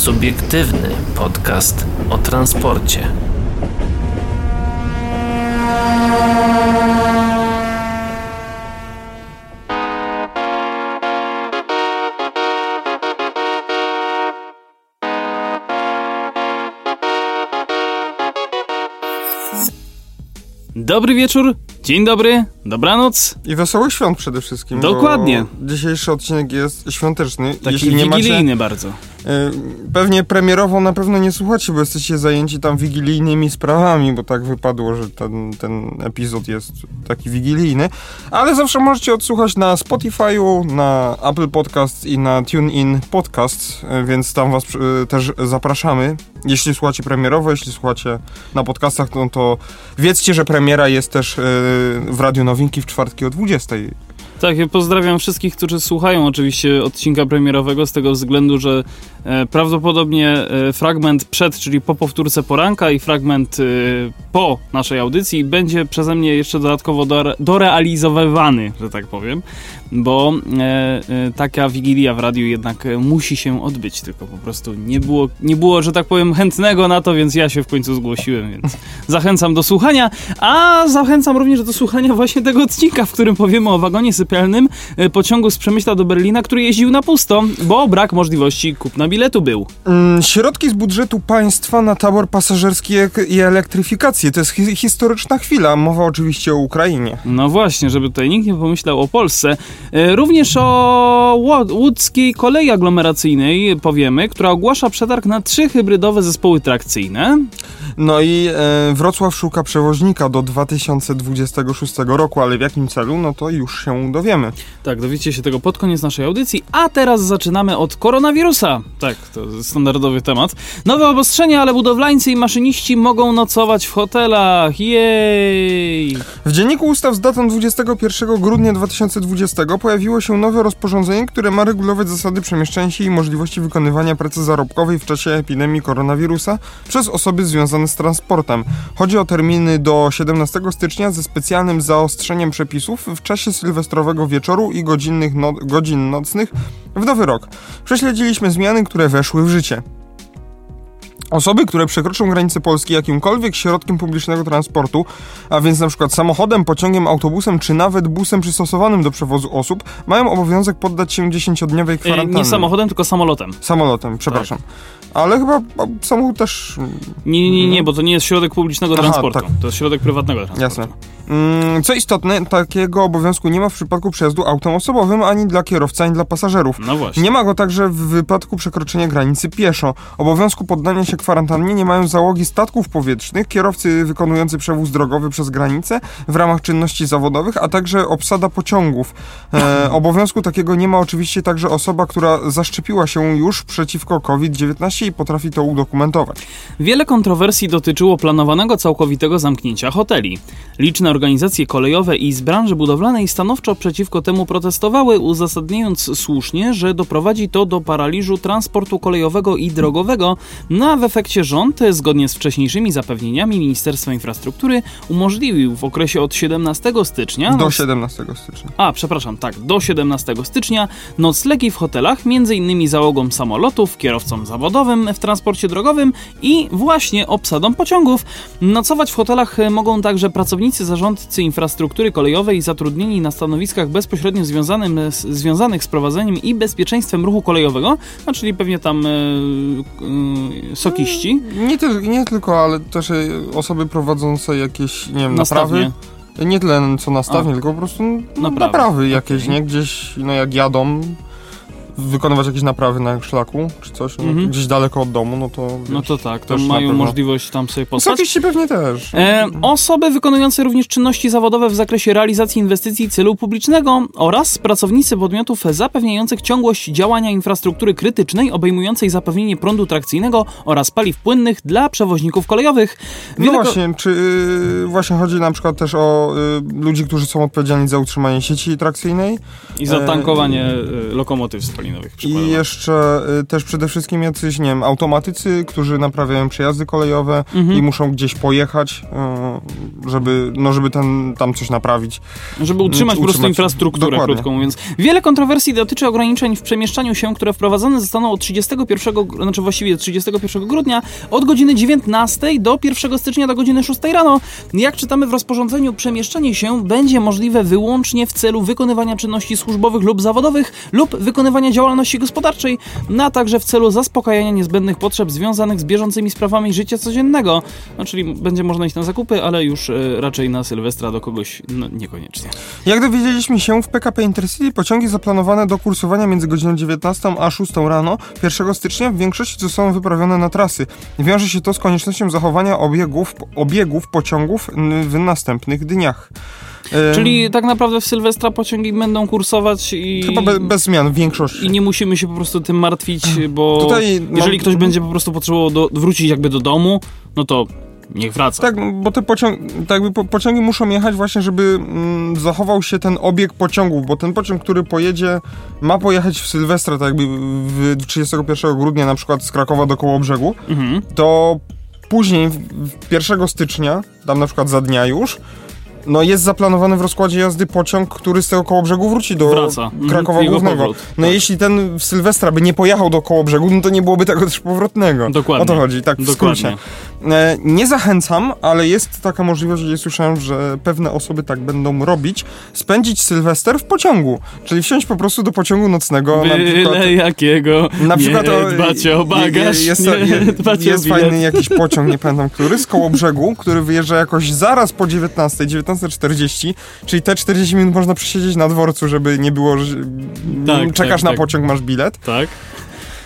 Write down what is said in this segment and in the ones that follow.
Subiektywny podcast o transporcie. Dobry wieczór, dzień dobry, dobranoc. I wesołych świąt przede wszystkim. Dokładnie. Dzisiejszy odcinek jest świąteczny. Taki Jeśli nie wigilijny macie, bardzo. Y, pewnie premierowo na pewno nie słuchacie, bo jesteście zajęci tam wigilijnymi sprawami, bo tak wypadło, że ten, ten epizod jest taki wigilijny. Ale zawsze możecie odsłuchać na Spotify'u, na Apple Podcasts i na TuneIn Podcasts, y, więc tam was y, też zapraszamy. Jeśli słuchacie premierowo, jeśli słuchacie na podcastach, no to wiedzcie, że premiera jest też w Radiu Nowinki w czwartki o 20. Tak, ja pozdrawiam wszystkich, którzy słuchają oczywiście odcinka premierowego z tego względu, że e, prawdopodobnie e, fragment przed, czyli po powtórce poranka i fragment e, po naszej audycji będzie przeze mnie jeszcze dodatkowo dore, dorealizowywany, że tak powiem, bo e, e, taka wigilia w radiu jednak e, musi się odbyć, tylko po prostu nie było, nie było, że tak powiem, chętnego na to, więc ja się w końcu zgłosiłem, więc zachęcam do słuchania, a zachęcam również do słuchania właśnie tego odcinka, w którym powiemy o wagonie sypialnym pociągu z Przemyśla do Berlina, który jeździł na pusto, bo brak możliwości kupna biletu był. Mm, Środki z budżetu państwa na tabor pasażerski i elektryfikację. To jest hi historyczna chwila. Mowa oczywiście o Ukrainie. No właśnie, żeby tutaj nikt nie pomyślał o Polsce. E, Również o łódzkiej kolei aglomeracyjnej powiemy, która ogłasza przetarg na trzy hybrydowe zespoły trakcyjne. No i e, Wrocław szuka przewoźnika do 2026 roku, ale w jakim celu? No to już się dowiemy. Tak, dowiecie się tego pod koniec naszej audycji, a teraz zaczynamy od koronawirusa. Tak, to standardowy temat. Nowe obostrzenia, ale budowlańcy i maszyniści mogą nocować w hotelach. Jej! W Dzienniku Ustaw z datą 21 grudnia 2020 pojawiło się nowe rozporządzenie, które ma regulować zasady przemieszczania się i możliwości wykonywania pracy zarobkowej w czasie epidemii koronawirusa przez osoby związane z transportem. Chodzi o terminy do 17 stycznia ze specjalnym zaostrzeniem przepisów w czasie sylwestrowego wieczoru i godzinnych no godzin nocnych w nowy rok. Prześledziliśmy zmiany, które weszły w życie. Osoby, które przekroczą granicę Polski jakimkolwiek środkiem publicznego transportu, a więc na przykład samochodem, pociągiem, autobusem czy nawet busem przystosowanym do przewozu osób, mają obowiązek poddać się 10-dniowej E, kwarantannie. Nie samochodem, tylko samolotem. Samolotem, przepraszam. Ale chyba samochód też... Nie, nie, nie, nie, bo to nie jest środek publicznego. Aha, transportu. tak. To jest środek prywatnego transportu. Jasne. Mm, Co istotne, takiego obowiązku nie ma w przypadku przejazdu autem osobowym, ani dla kierowcy, ani dla pasażerów. No właśnie. Nie ma go także w wypadku przekroczenia granicy pieszo. Obowiązku poddania się kwarantannie nie mają załogi statków powietrznych, kierowcy wykonujący przewóz drogowy przez granicę w ramach czynności zawodowych, a także obsada pociągów. E, obowiązku takiego nie ma oczywiście także osoba, która zaszczepiła się już przeciwko COVID-19 i potrafi to udokumentować. Wiele kontrowersji dotyczyło planowanego całkowitego zamknięcia hoteli. Liczne organizacje kolejowe i z branży budowlanej stanowczo przeciwko temu protestowały, uzasadniając słusznie, że doprowadzi to do paraliżu transportu kolejowego i drogowego, no a w efekcie rząd, zgodnie z wcześniejszymi zapewnieniami Ministerstwa Infrastruktury, umożliwił w okresie od 17 stycznia Do noc- 17 stycznia. a, przepraszam, tak, do 17 stycznia noclegi w hotelach, m.in. załogom samolotów, kierowcom zawodowym w transporcie drogowym i właśnie obsadą pociągów. Nocować w hotelach e, mogą także pracownicy zarządcy infrastruktury kolejowej zatrudnieni na stanowiskach bezpośrednio związanym, z, związanych z prowadzeniem i bezpieczeństwem ruchu kolejowego, a czyli pewnie tam e, e, sokiści. Nie, tyl- nie tylko, ale też e, osoby prowadzące jakieś, nie wiem, Nastawnie. naprawy. Nie tyle co nastawnie, A. tylko po prostu no, Naprawy. naprawy, jakieś, Okej. nie? Gdzieś, no jak jadą, wykonywać jakieś naprawy na szlaku, czy coś, no, Mhm. gdzieś daleko od domu, no to... No wiesz, to tak, to mają pewno. możliwość tam sobie pospać. Sokiści pewnie też. E, osoby wykonujące również czynności zawodowe w zakresie realizacji inwestycji celu publicznego oraz pracownicy podmiotów zapewniających ciągłość działania infrastruktury krytycznej obejmującej zapewnienie prądu trakcyjnego oraz paliw płynnych dla przewoźników kolejowych. No Wiele ko- właśnie, czy y, właśnie chodzi na przykład też o y, ludzi, którzy są odpowiedzialni za utrzymanie sieci trakcyjnej? I zatankowanie e, lokomotyw z I jeszcze y, też przede wszystkim jacyś, nie wiem, automatycy, którzy naprawiają przejazdy kolejowe Mhm. i muszą gdzieś pojechać, y, żeby, no, żeby ten, tam coś naprawić. Żeby utrzymać po utrzymać- infrastrukturę, dokładnie. krótko mówiąc. Wiele kontrowersji dotyczy ograniczeń w przemieszczaniu się, które wprowadzone zostaną od 31, gr- znaczy właściwie od 31 grudnia od godziny 19 do 1 stycznia do godziny 6 rano. Jak czytamy w rozporządzeniu, przemieszczanie się będzie możliwe wyłącznie w celu wykonywania czynności służbowych lub zawodowych lub wykonywania działalności gospodarczej, a także w celu zaspokajania niezbędnych potrzeb związanych z bieżącymi sprawami życia codziennego. No, czyli będzie można iść na zakupy, ale już e, raczej na Sylwestra do kogoś no, niekoniecznie. Jak dowiedzieliśmy się, w PKP Intercity pociągi zaplanowane do kursowania między godziną 19 a 6 rano 1 stycznia w większości zostaną wyprawione na trasy. Wiąże się to z koniecznością zachowania obiegów, obiegów pociągów w następnych dniach. Czyli tak naprawdę w Sylwestra pociągi będą kursować i... Chyba be, bez zmian w większości. I nie musimy się po prostu tym martwić, bo Tutaj mam- jeżeli ktoś będzie po prostu potrzebował do, wrócić jakby do domu, no to niech wraca. Tak, bo te pociąg, tak jakby po, pociągi muszą jechać właśnie, żeby mm, zachował się ten obieg pociągów, bo ten pociąg, który pojedzie, ma pojechać w Sylwestra, tak jakby w 31 grudnia na przykład z Krakowa do Kołobrzegu, Mhm. to później, w- w 1 stycznia, tam na przykład za dnia już, no jest zaplanowany w rozkładzie jazdy pociąg, który z tego Kołobrzegu wróci do Wraca. Mhm, Krakowa jego Głównego. powrót. No Tak. jeśli ten w Sylwestra by nie pojechał do Kołobrzegu, no to nie byłoby tego też powrotnego. Dokładnie. O to chodzi, tak w Dokładnie. skrócie. E, nie zachęcam, ale jest taka możliwość, gdzie słyszałem, że pewne osoby tak będą robić, spędzić Sylwester w pociągu, czyli wsiąść po prostu do pociągu nocnego. na przykład, Byle jakiego, na przykład nie o- dbać o bagaż, jest, nie jest, fajny jakiś pociąg, nie pamiętam który, z koło brzegu, który wyjeżdża jakoś zaraz po 19, 19.40, czyli te 40 minut można przesiedzieć na dworcu, żeby nie było, że Tak, czekasz tak, na tak. pociąg, masz bilet. Tak?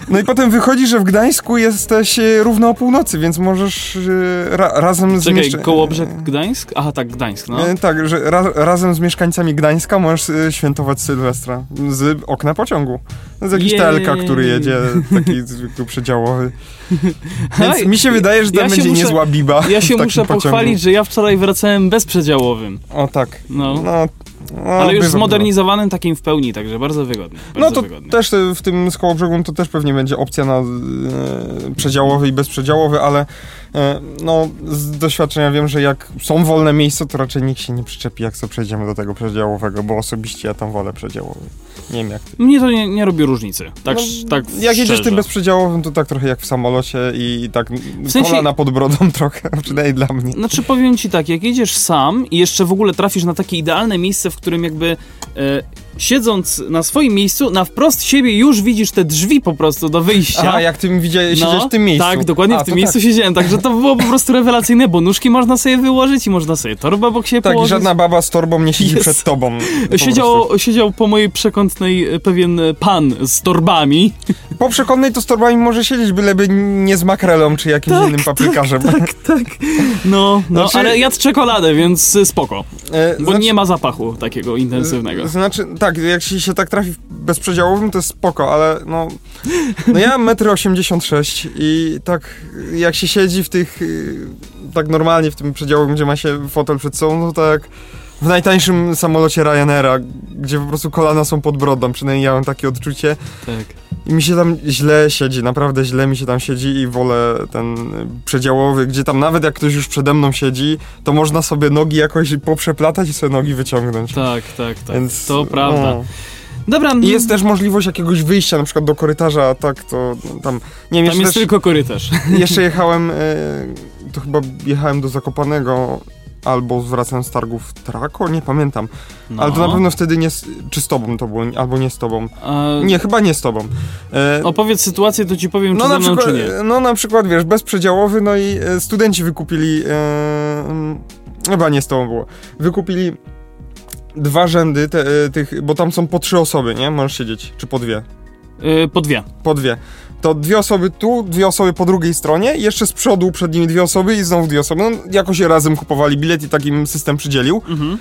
No i potem wychodzi, że w Gdańsku jesteś e, równo o północy, więc możesz e, ra, razem z Czekaj, mieszka- Kołobrzeg Gdańsk? Aha, tak, Gdańsk, no. E, Tak, że ra, razem z mieszkańcami Gdańska możesz świętować Sylwestra z okna pociągu. To jest jakiś. TLK, który jedzie, taki zwykły przedziałowy. Więc mi się wydaje, że tam ja będzie muszę- niezła biba. Ja się muszę pociągu. pochwalić, że ja wczoraj wracałem bezprzedziałowym. O tak. No. No, no, Ale już zmodernizowanym takim w pełni, także bardzo wygodnie. No Bardzo to wygodnie. też e, w tym z to też pewnie będzie opcja na e, przedziałowy i bezprzedziałowy, ale no z doświadczenia wiem, że jak są wolne miejsca, to raczej nikt się nie przyczepi, jak sobie przejdziemy do tego przedziałowego, bo osobiście ja tam wolę przedziałowy. Nie wiem jak ty. Mnie to nie, nie robi różnicy. Tak, No, tak Jak jedziesz tym bezprzedziałowym, to tak trochę jak w samolocie i tak W sensie- kolana pod brodą trochę, przynajmniej dla mnie. Znaczy powiem ci tak, jak jedziesz sam i jeszcze w ogóle trafisz na takie idealne miejsce, w którym jakby e, siedząc na swoim miejscu, na wprost siebie już widzisz te drzwi po prostu do wyjścia. A jak ty widziałeś, siedziałeś w tym miejscu. Tak, dokładnie A, w tym miejscu tak. siedziałem, także to było po prostu rewelacyjne, bo nóżki można sobie wyłożyć i można sobie torbę obok siebie Tak, i położyć. żadna baba z torbą nie siedzi Jest. przed tobą. Po Siedział, siedział po mojej przekątnej e, pewien pan z torbami. Po przekonnej to z torbami może siedzieć, byleby nie z makrelą czy jakimś Tak, innym paprykarzem. Tak, tak. No, no Znaczy- ale jadł czekoladę, więc spoko. E, Bo nie ma zapachu takiego intensywnego. Znaczy, tak, jak się, się tak trafi bezprzedziałowym, to jest spoko, ale no... No ja mam 1,86 m i tak jak się siedzi w tych... y, Tak normalnie w tym przedziałowym, gdzie ma się fotel przed sobą, no to jak w najtańszym samolocie Ryanaira, gdzie po prostu kolana są pod brodą, przynajmniej ja mam takie odczucie. Tak. I mi się tam źle siedzi, naprawdę źle mi się tam siedzi i wolę ten przedziałowy, gdzie tam nawet jak ktoś już przede mną siedzi, to można sobie nogi jakoś poprzeplatać i sobie nogi wyciągnąć. Tak, tak, tak. Więc, to prawda. no. Dobra, I jest też możliwość jakiegoś wyjścia, na przykład do korytarza, a tak to no, tam, nie wiem, tam jest też, tylko korytarz. jeszcze jechałem, y, to chyba jechałem do Zakopanego, albo zwracałem z targów Trako, nie pamiętam, No. ale to na pewno wtedy nie, czy z tobą to było, albo nie z tobą. A, Nie, chyba nie z tobą. E, Opowiedz sytuację, to ci powiem, czy No ze na, mną, przykład, czy nie. no na przykład, wiesz, bezprzedziałowy, no i e, studenci wykupili, e, mm, chyba nie z tobą było, wykupili dwa rzędy te, e, tych, bo tam są po trzy osoby, nie? Możesz siedzieć, czy po dwie? Po dwie. Po dwie. To dwie osoby tu, dwie osoby po drugiej stronie jeszcze z przodu przed nimi dwie osoby i znowu dwie osoby. No, jakoś razem kupowali bilet i takim system przydzielił. Mhm.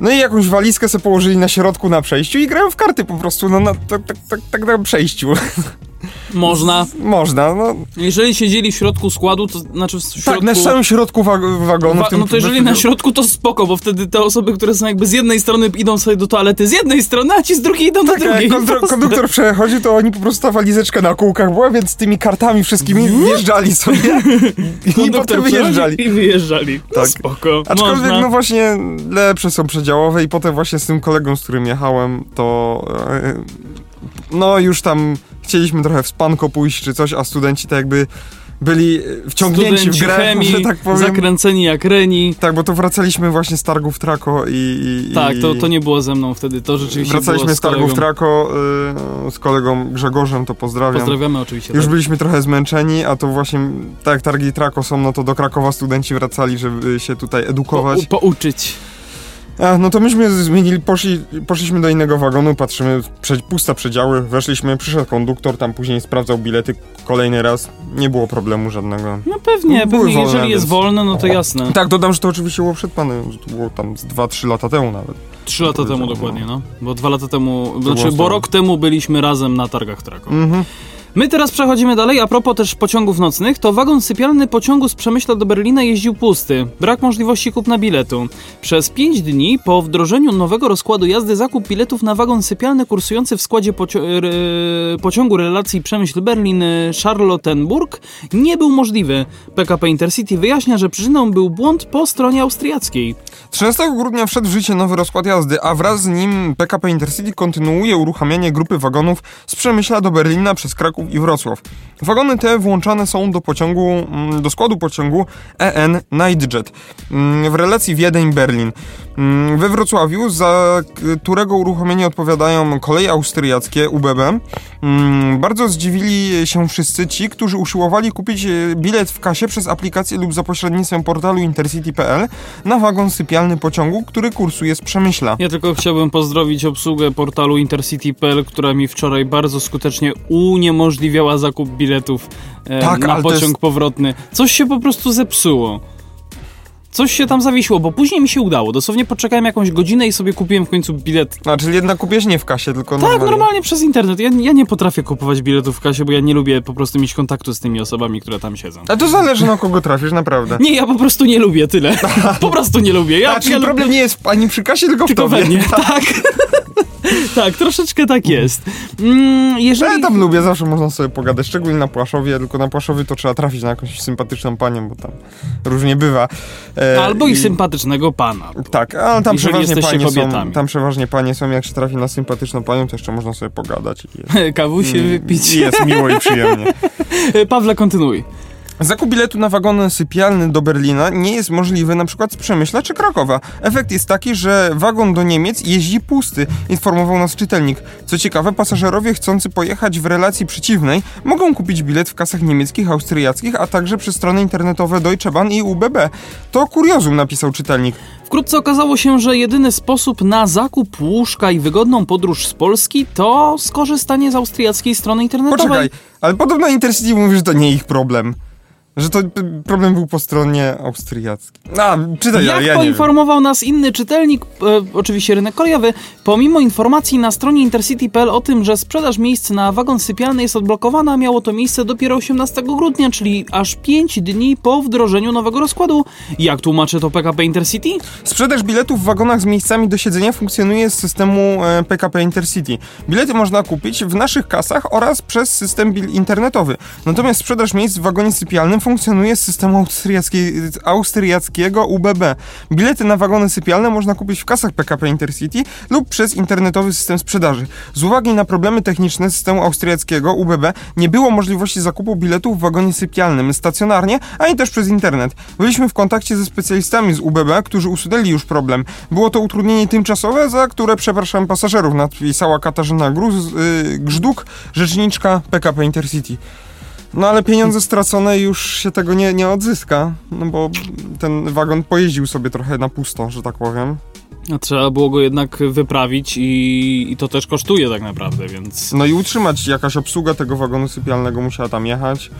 No i jakąś walizkę sobie położyli na środku na przejściu i grają w karty po prostu, no na, tak, tak, tak, tak na przejściu. Można. Można, no. Jeżeli siedzieli w środku składu, to znaczy w środku... Tak, na samym środku wa wagonu. Wa- no to jeżeli na środku, to spoko, bo wtedy te osoby, które są jakby z jednej strony idą sobie do toalety z jednej strony, a ci z drugiej idą do Tak, drugiej. jak konduktor, konduktor przechodzi, to oni po prostu ta walizeczka na kółkach była, więc tymi kartami wszystkimi wjeżdżali sobie i potem wyjeżdżali. I wyjeżdżali. No Tak. spoko, Aczkolwiek, można. no właśnie, lepsze są przedziałowe i potem właśnie z tym kolegą, z którym jechałem, to e, no już tam chcieliśmy trochę w spanko pójść czy coś, a studenci tak jakby byli wciągnięci Studenci w grę, chemii, że tak powiem. zakręceni jak reni. Tak, bo to wracaliśmy właśnie z targów Trako i... i Tak, to, i to nie było ze mną wtedy, to rzeczywiście Wracaliśmy z z targów. Trako y, z kolegą Grzegorzem, to pozdrawiam. Pozdrawiamy oczywiście. Już tak. byliśmy trochę zmęczeni, a to właśnie, tak jak targi Trako są, no to do Krakowa studenci wracali, żeby się tutaj edukować. Po, pouczyć. A, no to myśmy zmienili, poszli, poszliśmy do innego wagonu, patrzymy, prze, puste przedziały, weszliśmy, przyszedł konduktor, tam później sprawdzał bilety kolejny raz, nie było problemu żadnego. No pewnie, No, były pewnie, wolne, jeżeli jest więc- wolne, no to jasne. Tak, dodam, że to oczywiście było przed panem, że to było tam z 2-3 lata temu nawet. Trzy lata temu dokładnie, no. Bo dwa lata temu, znaczy, było bo to- rok temu byliśmy razem na targach Trako. Mhm. My teraz przechodzimy dalej, a propos też pociągów nocnych, to wagon sypialny pociągu z Przemyśla do Berlina jeździł pusty. Brak możliwości kupna biletu. Przez 5 dni po wdrożeniu nowego rozkładu jazdy zakup biletów na wagon sypialny kursujący w składzie pocio- r- pociągu relacji Przemyśl-Berlin-Charlottenburg nie był możliwy. PKP Intercity wyjaśnia, że przyczyną był błąd po stronie austriackiej. 13 grudnia wszedł w życie nowy rozkład jazdy, a wraz z nim PKP Intercity kontynuuje uruchamianie grupy wagonów z Przemyśla do Berlina przez Kraków i Wrocław. Wagony te włączane są do pociągu, mm, do składu pociągu EN Nightjet mm, w relacji Wiedeń-Berlin. Mm, We Wrocławiu, za którego uruchomienie odpowiadają koleje austriackie UBB, bardzo zdziwili się wszyscy ci, którzy usiłowali kupić e, bilet w kasie przez aplikację lub za pośrednictwem portalu intercity.pl na wagon sypialny pociągu, który kursuje z Przemyśla. Ja tylko chciałbym pozdrowić obsługę portalu intercity.pl, która mi wczoraj bardzo skutecznie uniemożliwiała zakup biletów e, Tak, na pociąg jest- powrotny. Coś się po prostu zepsuło. Coś się tam zawiesiło, bo później mi się udało. Dosłownie poczekałem jakąś godzinę i sobie kupiłem w końcu bilet. A, czyli jednak kupiłeś nie w kasie, tylko Tak, normalnie przez internet. Ja, ja nie potrafię kupować biletów w kasie, bo ja nie lubię po prostu mieć kontaktu z tymi osobami, które tam siedzą. A to zależy na kogo trafisz, naprawdę. Nie, ja po prostu nie lubię tyle. Po prostu nie lubię. Ja, A, czyli ja problem nie jest ani przy kasie, tylko w tylko tobie. we mnie. Tak. tak, troszeczkę tak jest. Mm, jeżeli... Ja tam lubię, zawsze można sobie pogadać, szczególnie na Płaszowie, tylko na Płaszowie to trzeba trafić na jakąś sympatyczną panią, bo tam różnie bywa. E, Albo i sympatycznego pana. Tak, ale tam przeważnie panie są, tam przeważnie panie są, jak się trafi na sympatyczną panią, to jeszcze można sobie pogadać i jest, Kawusie wypić. i jest miło i przyjemnie. Pawle, kontynuuj. Zakup biletu na wagon sypialny do Berlina nie jest możliwy na przykład z Przemyśla czy Krakowa. Efekt jest taki, że wagon do Niemiec jeździ pusty, informował nas czytelnik. Co ciekawe, pasażerowie chcący pojechać w relacji przeciwnej mogą kupić bilet w kasach niemieckich, austriackich, a także przez strony internetowe Deutsche Bahn i UBB. To kuriozum, napisał czytelnik. Wkrótce okazało się, że jedyny sposób na zakup łóżka i wygodną podróż z Polski to skorzystanie z austriackiej strony internetowej. Poczekaj, ale podobno Intercity mówi, że to nie ich problem. Że to y, problem był po stronie austriackiej. A, czytaj, Jak ja, poinformował nas inny czytelnik, e, oczywiście rynek kolejowy, pomimo informacji na stronie intercity.pl o tym, że sprzedaż miejsc na wagon sypialny jest odblokowana, miało to miejsce dopiero 18 grudnia, czyli aż 5 dni po wdrożeniu nowego rozkładu. Jak tłumaczy to PKP Intercity? Sprzedaż biletów w wagonach z miejscami do siedzenia funkcjonuje z systemu e, PKP Intercity. Bilety można kupić w naszych kasach oraz przez system bil internetowy. Natomiast sprzedaż miejsc w wagonie sypialnym funkcjonuje z systemu austriackiej, austriackiego UBB. Bilety na wagony sypialne można kupić w kasach PKP Intercity lub przez internetowy system sprzedaży. Z uwagi na problemy techniczne systemu austriackiego UBB nie było możliwości zakupu biletów w wagonie sypialnym stacjonarnie, ani też przez internet. Byliśmy w kontakcie ze specjalistami z UBB, którzy usunęli już problem. Było to utrudnienie tymczasowe, za które przepraszam pasażerów, napisała Katarzyna Gruz, yy, Grzduk, rzeczniczka PKP Intercity. No ale pieniądze stracone już się tego nie, nie odzyska, no bo ten wagon pojeździł sobie trochę na pusto, że tak powiem. A Trzeba było go jednak wyprawić i, i to też kosztuje tak naprawdę, więc... No i utrzymać jakaś obsługa tego wagonu sypialnego musiała tam jechać.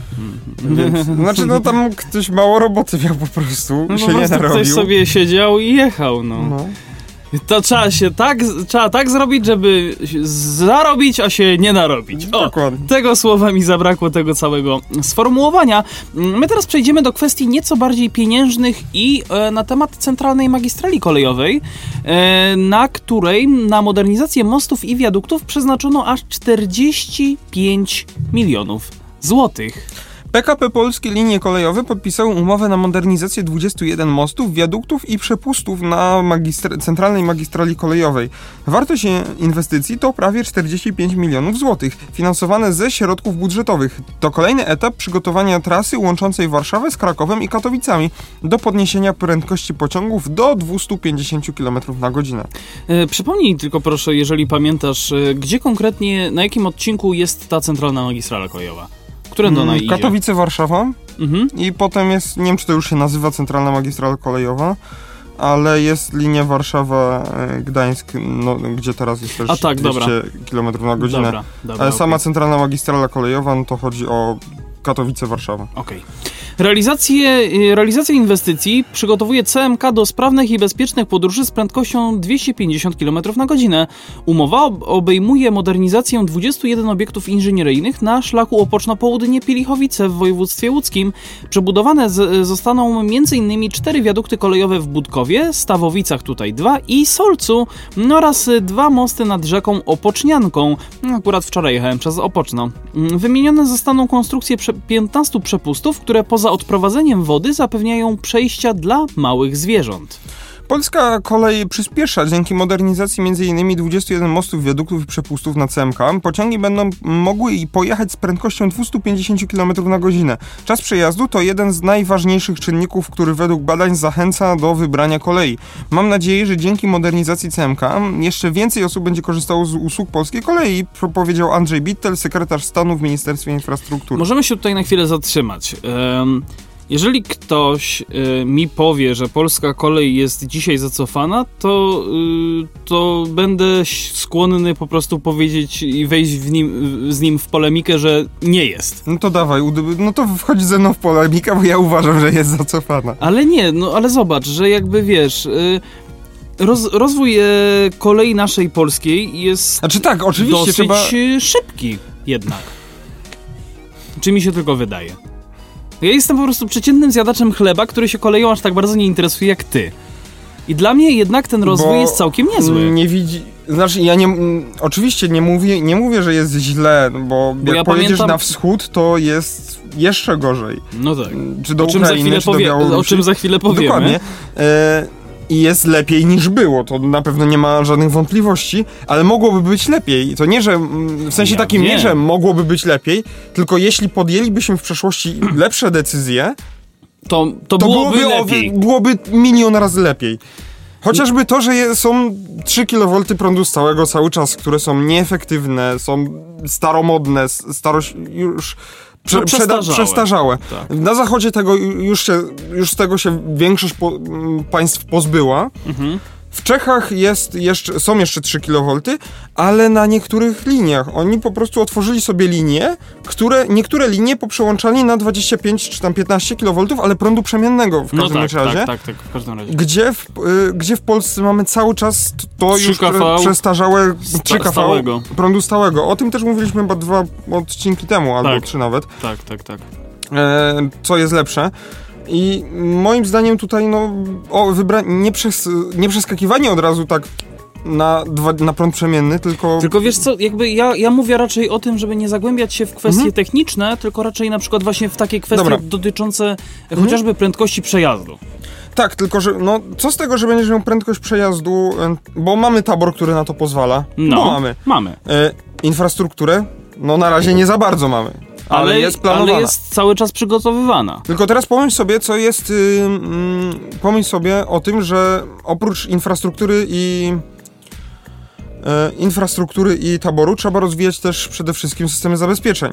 Więc, znaczy no tam ktoś mało roboty miał po prostu, No się po nie prostu ktoś narobił. sobie siedział i jechał, no. No. To trzeba się tak, trzeba tak zrobić, żeby zarobić, a się nie narobić. O, Dokładnie. tego słowa mi zabrakło, tego całego sformułowania. My teraz przejdziemy do kwestii nieco bardziej pieniężnych i e, na temat centralnej magistrali kolejowej, e, na której na modernizację mostów i wiaduktów przeznaczono aż 45 milionów złotych. PKP Polskie Linie Kolejowe podpisały umowę na modernizację 21 mostów, wiaduktów i przepustów na centralnej magistrali kolejowej. Wartość inwestycji to prawie 45 milionów złotych, finansowane ze środków budżetowych. To kolejny etap przygotowania trasy łączącej Warszawę z Krakowem i Katowicami do podniesienia prędkości pociągów do 250 km na godzinę. E, przypomnij tylko proszę, jeżeli pamiętasz, e, gdzie konkretnie, na jakim odcinku jest ta centralna magistrala kolejowa? Którędy ona Mm, idzie? Katowice, Warszawa Mhm. i potem jest, nie wiem czy to już się nazywa centralna magistrala kolejowa, ale jest linia Warszawa-Gdańsk, no, gdzie teraz jest też A tak, 200 dobra. km na godzinę. Dobra, dobra. ale sama okej. centralna magistrala kolejowa, no to chodzi o Katowice-Warszawa. Okej. Realizację, y, realizację inwestycji przygotowuje CMK do sprawnych i bezpiecznych podróży z prędkością 250 km na godzinę. Umowa ob- obejmuje modernizację 21 obiektów inżynieryjnych na szlaku Opoczno-Południe Pielichowice w województwie łódzkim. Przebudowane z, zostaną m.in. cztery wiadukty kolejowe w Budkowie, Stawowicach tutaj dwa i Solcu oraz dwa mosty nad rzeką Opocznianką. Akurat wczoraj jechałem przez Opoczno. Mm, Wymienione zostaną konstrukcje prze 15 przepustów, które poza odprowadzeniem wody zapewniają przejścia dla małych zwierząt. Polska kolej przyspiesza dzięki modernizacji m.in. 21 mostów, wiaduktów i przepustów na CMK. Pociągi będą mogły pojechać z prędkością 250 km na godzinę. Czas przejazdu to jeden z najważniejszych czynników, który według badań zachęca do wybrania kolei. Mam nadzieję, że dzięki modernizacji CMK jeszcze więcej osób będzie korzystało z usług polskiej kolei, powiedział Andrzej Bittel, sekretarz stanu w Ministerstwie Infrastruktury. Możemy się tutaj na chwilę zatrzymać. Em, Jeżeli ktoś y, mi powie, że polska kolej jest dzisiaj zacofana, to, y, to będę skłonny po prostu powiedzieć i wejść w nim, z nim w polemikę, że nie jest. No to dawaj, no to wchodź ze mną w polemikę, bo ja uważam, że jest zacofana. Ale nie, no ale zobacz, że jakby wiesz, y, roz, rozwój e, kolei naszej polskiej jest Znaczy tak, oczywiście dosyć trzeba... e, szybki jednak. Czy mi się tylko wydaje? Ja jestem po prostu przeciętnym zjadaczem chleba, który się koleją aż tak bardzo nie interesuje jak ty. I dla mnie jednak ten rozwój Bo jest całkiem niezły. Nie widzi. Znaczy, ja nie. mm, Oczywiście nie mówię, nie mówię, że jest źle, bo, Bo jak ja pojedziesz pamiętam- na wschód, to jest jeszcze gorzej. No tak. Czy do O czym, za Ukrainy, chwilę czy do powie, o czym za chwilę powiemy. Dokładnie. E, I jest lepiej niż było, to na pewno nie ma żadnych wątpliwości, ale mogłoby być lepiej. To nie, że mm, w sensie Ja takim nie, że mogłoby być lepiej, tylko jeśli podjęlibyśmy w przeszłości lepsze decyzje, To, to, to byłoby, byłoby, lepiej. byłoby milion razy lepiej. Chociażby to, że je, są 3 kV prądu stałego cały czas, które są nieefektywne, są staromodne, s- starość już prze, No, przestarzałe. przestarzałe. Tak. Na zachodzie tego już, się, już z tego się większość po, państw pozbyła. Mhm. W Czechach jest jeszcze, są jeszcze 3 kV, ale na niektórych liniach. Oni po prostu otworzyli sobie linie, które niektóre linie poprzełączali na 25 czy tam 15 kV, ale prądu przemiennego w No każdym tak, razie. tak, tak, tak, w każdym razie. Gdzie w, y, gdzie w Polsce mamy cały czas to już 3 kV przestarzałe 3 kV stałego. prądu stałego. O tym też mówiliśmy chyba dwa odcinki temu, albo Tak. trzy nawet. Tak, tak, tak. E, co jest lepsze. I moim zdaniem tutaj no, o, wybra- nie, przes- nie przeskakiwanie od razu tak na, dwa, na prąd przemienny, tylko... Tylko wiesz co, jakby ja, ja mówię raczej o tym, żeby nie zagłębiać się w kwestie Mhm. techniczne, tylko raczej na przykład właśnie w takie kwestie Dobra. dotyczące e, chociażby prędkości przejazdu. Tak, tylko że no, co z tego, że będziesz miał prędkość przejazdu, bo mamy tabor, który na to pozwala. No, Bo mamy. Mamy. E, infrastrukturę, no na razie nie za bardzo mamy. Ale, jest planowana. ale jest cały czas przygotowywana. Tylko teraz pomyśl sobie, co jest. Yy, mm, pomyśl sobie o tym, że oprócz infrastruktury i. e, infrastruktury i taboru trzeba rozwijać też przede wszystkim systemy zabezpieczeń.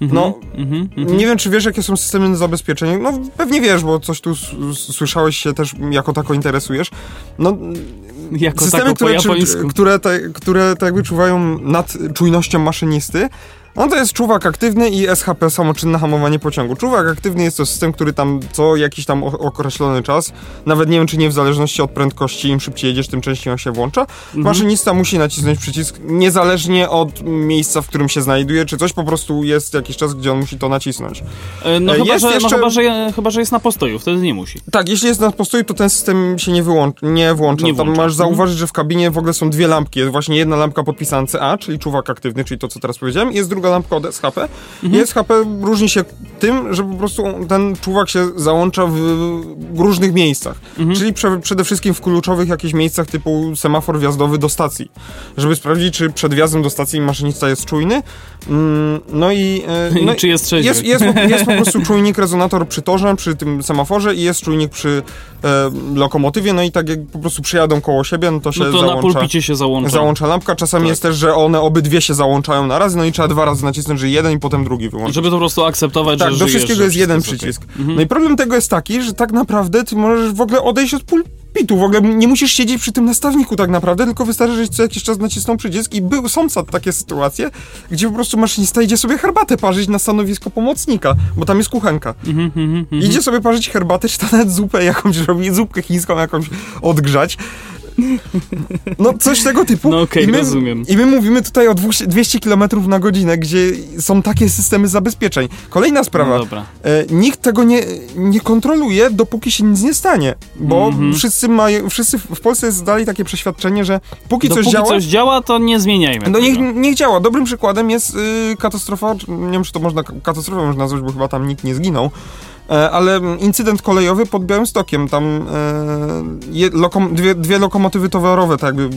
Mhm, No, mhm, mhm. Nie wiem, czy wiesz, jakie są systemy zabezpieczeń. No, pewnie wiesz, bo coś tu słyszałeś się też jako tako interesujesz. No, jako systemy, po które, japońsku. które, te, które tak jakby czuwają nad czujnością maszynisty, No to jest czuwak aktywny i SHP, samoczynne hamowanie pociągu. Czuwak aktywny jest to system, który tam co jakiś tam określony czas, nawet nie wiem czy nie w zależności od prędkości, im szybciej jedziesz, tym częściej on się włącza. Mhm. Maszynista musi nacisnąć przycisk, niezależnie od miejsca, w którym się znajduje, czy coś, po prostu jest jakiś czas, gdzie on musi to nacisnąć. E, No, E, chyba, jest że, no jeszcze- chyba, że, chyba, że jest na postoju, wtedy nie musi. Tak, jeśli jest na postoju, to ten system się nie, wyłącz, nie włącza. Nie Tam włącza. masz Mhm. zauważyć, że w kabinie w ogóle są dwie lampki. Jest właśnie jedna lampka podpisana CA, czyli czuwak aktywny, czyli to, co teraz powiedziałem. Jest druga lampka od SHP. Mhm. I SHP różni się tym, że po prostu ten czuwak się załącza w różnych miejscach. Mhm. Czyli prze, przede wszystkim w kluczowych jakichś miejscach typu semafor wjazdowy do stacji. Żeby sprawdzić, czy przed wjazdem do stacji maszynista jest czujny. Mm, No i... e, no, I czy jest trzeźwy. jest, jest, po- jest po prostu czujnik, rezonator przy torze, przy tym semaforze i jest czujnik przy lokomotywie, no i tak jak po prostu przyjadą koło siebie, no to się No to na załącza, pulpicie się załącza. załącza lampka. Czasami Tak. jest też, że one obydwie się załączają na raz, no i trzeba dwa razy nacisnąć, że jeden i potem drugi wyłączyć. Żeby to po prostu akceptować, Tak, że do żyjesz, wszystkiego jest jeden przycisk. okej. Mhm. No i problem tego jest taki, że tak naprawdę ty możesz w ogóle odejść od pulpitu, w ogóle nie musisz siedzieć przy tym nastawniku tak naprawdę, tylko wystarczy, że co jakiś czas nacisnął przycisk i był, są takie sytuacje, gdzie po prostu maszynista idzie sobie herbatę parzyć na stanowisko pomocnika, bo tam jest kuchenka. Mhm, mhm, mhm. Idzie sobie parzyć herbatę, czy to nawet zupę jakąś robi, zupkę chińską jakąś odgrzać. No coś tego typu. No okej, I my, rozumiem. I my mówimy tutaj o 200 km na godzinę, gdzie są takie systemy zabezpieczeń. Kolejna sprawa. No. E, nikt tego nie, nie kontroluje, dopóki się nic nie stanie. Bo Mhm. wszyscy mają, wszyscy w Polsce dalej takie przeświadczenie, że póki coś Dopóki działa, coś działa, to nie zmieniajmy no niech, niech działa. Dobrym przykładem jest y, katastrofa, nie wiem czy to można katastrofą można nazwać, bo chyba tam nikt nie zginął, ale incydent kolejowy pod Białymstokiem, tam e, je, lokom, dwie, dwie lokomotywy towarowe, tak jakby,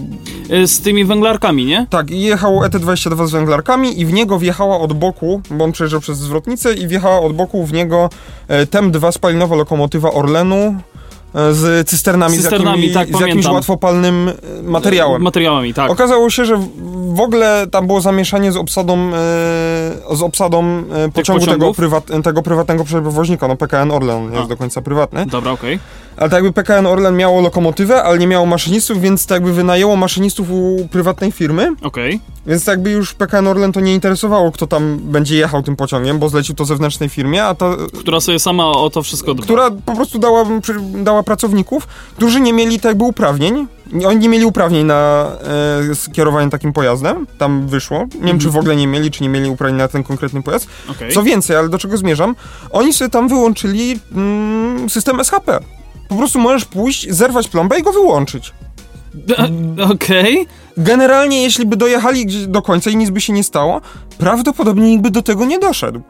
Y, Z tymi węglarkami, nie? tak, jechał ET-22 z węglarkami i w niego wjechała od boku, bo on przejeżdżał przez zwrotnicę i wjechała od boku w niego e, TEM-2 spalinowa lokomotywa Orlenu, e, z cysternami, Cysternami, z, jakimi, tak, z jakimś pamiętam. łatwopalnym e, materiałem. Materiałami, tak. Okazało się, że w- ogóle tam było zamieszanie z obsadą, e, z obsadą e, pociągu tego, prywat, tego prywatnego przewoźnika, no PKN Orlen A. jest do końca prywatny, Dobra, okej. Ale tak jakby PKN Orlen miało lokomotywę, ale nie miało maszynistów, więc tak jakby wynajęło maszynistów u prywatnej firmy, Okej. więc tak jakby już PKN Orlen to nie interesowało, kto tam będzie jechał tym pociągiem, bo zlecił to zewnętrznej firmie, a ta, Która sobie sama o to wszystko dba. która po prostu dała, dała pracowników, którzy nie mieli tak jakby uprawnień. Nie- Oni nie mieli uprawnień na e, skierowanie takim pojazdem. Tam wyszło. Nie wiem, czy w ogóle nie mieli, czy nie mieli uprawnień na ten konkretny pojazd. Okej. Co więcej, ale do czego zmierzam? Oni sobie tam wyłączyli mm, system SHP. Po prostu możesz pójść, zerwać plombę i go wyłączyć. Okej. Generalnie, jeśli by dojechali gdzieś do końca i nic by się nie stało, prawdopodobnie nikt by do tego nie doszedł.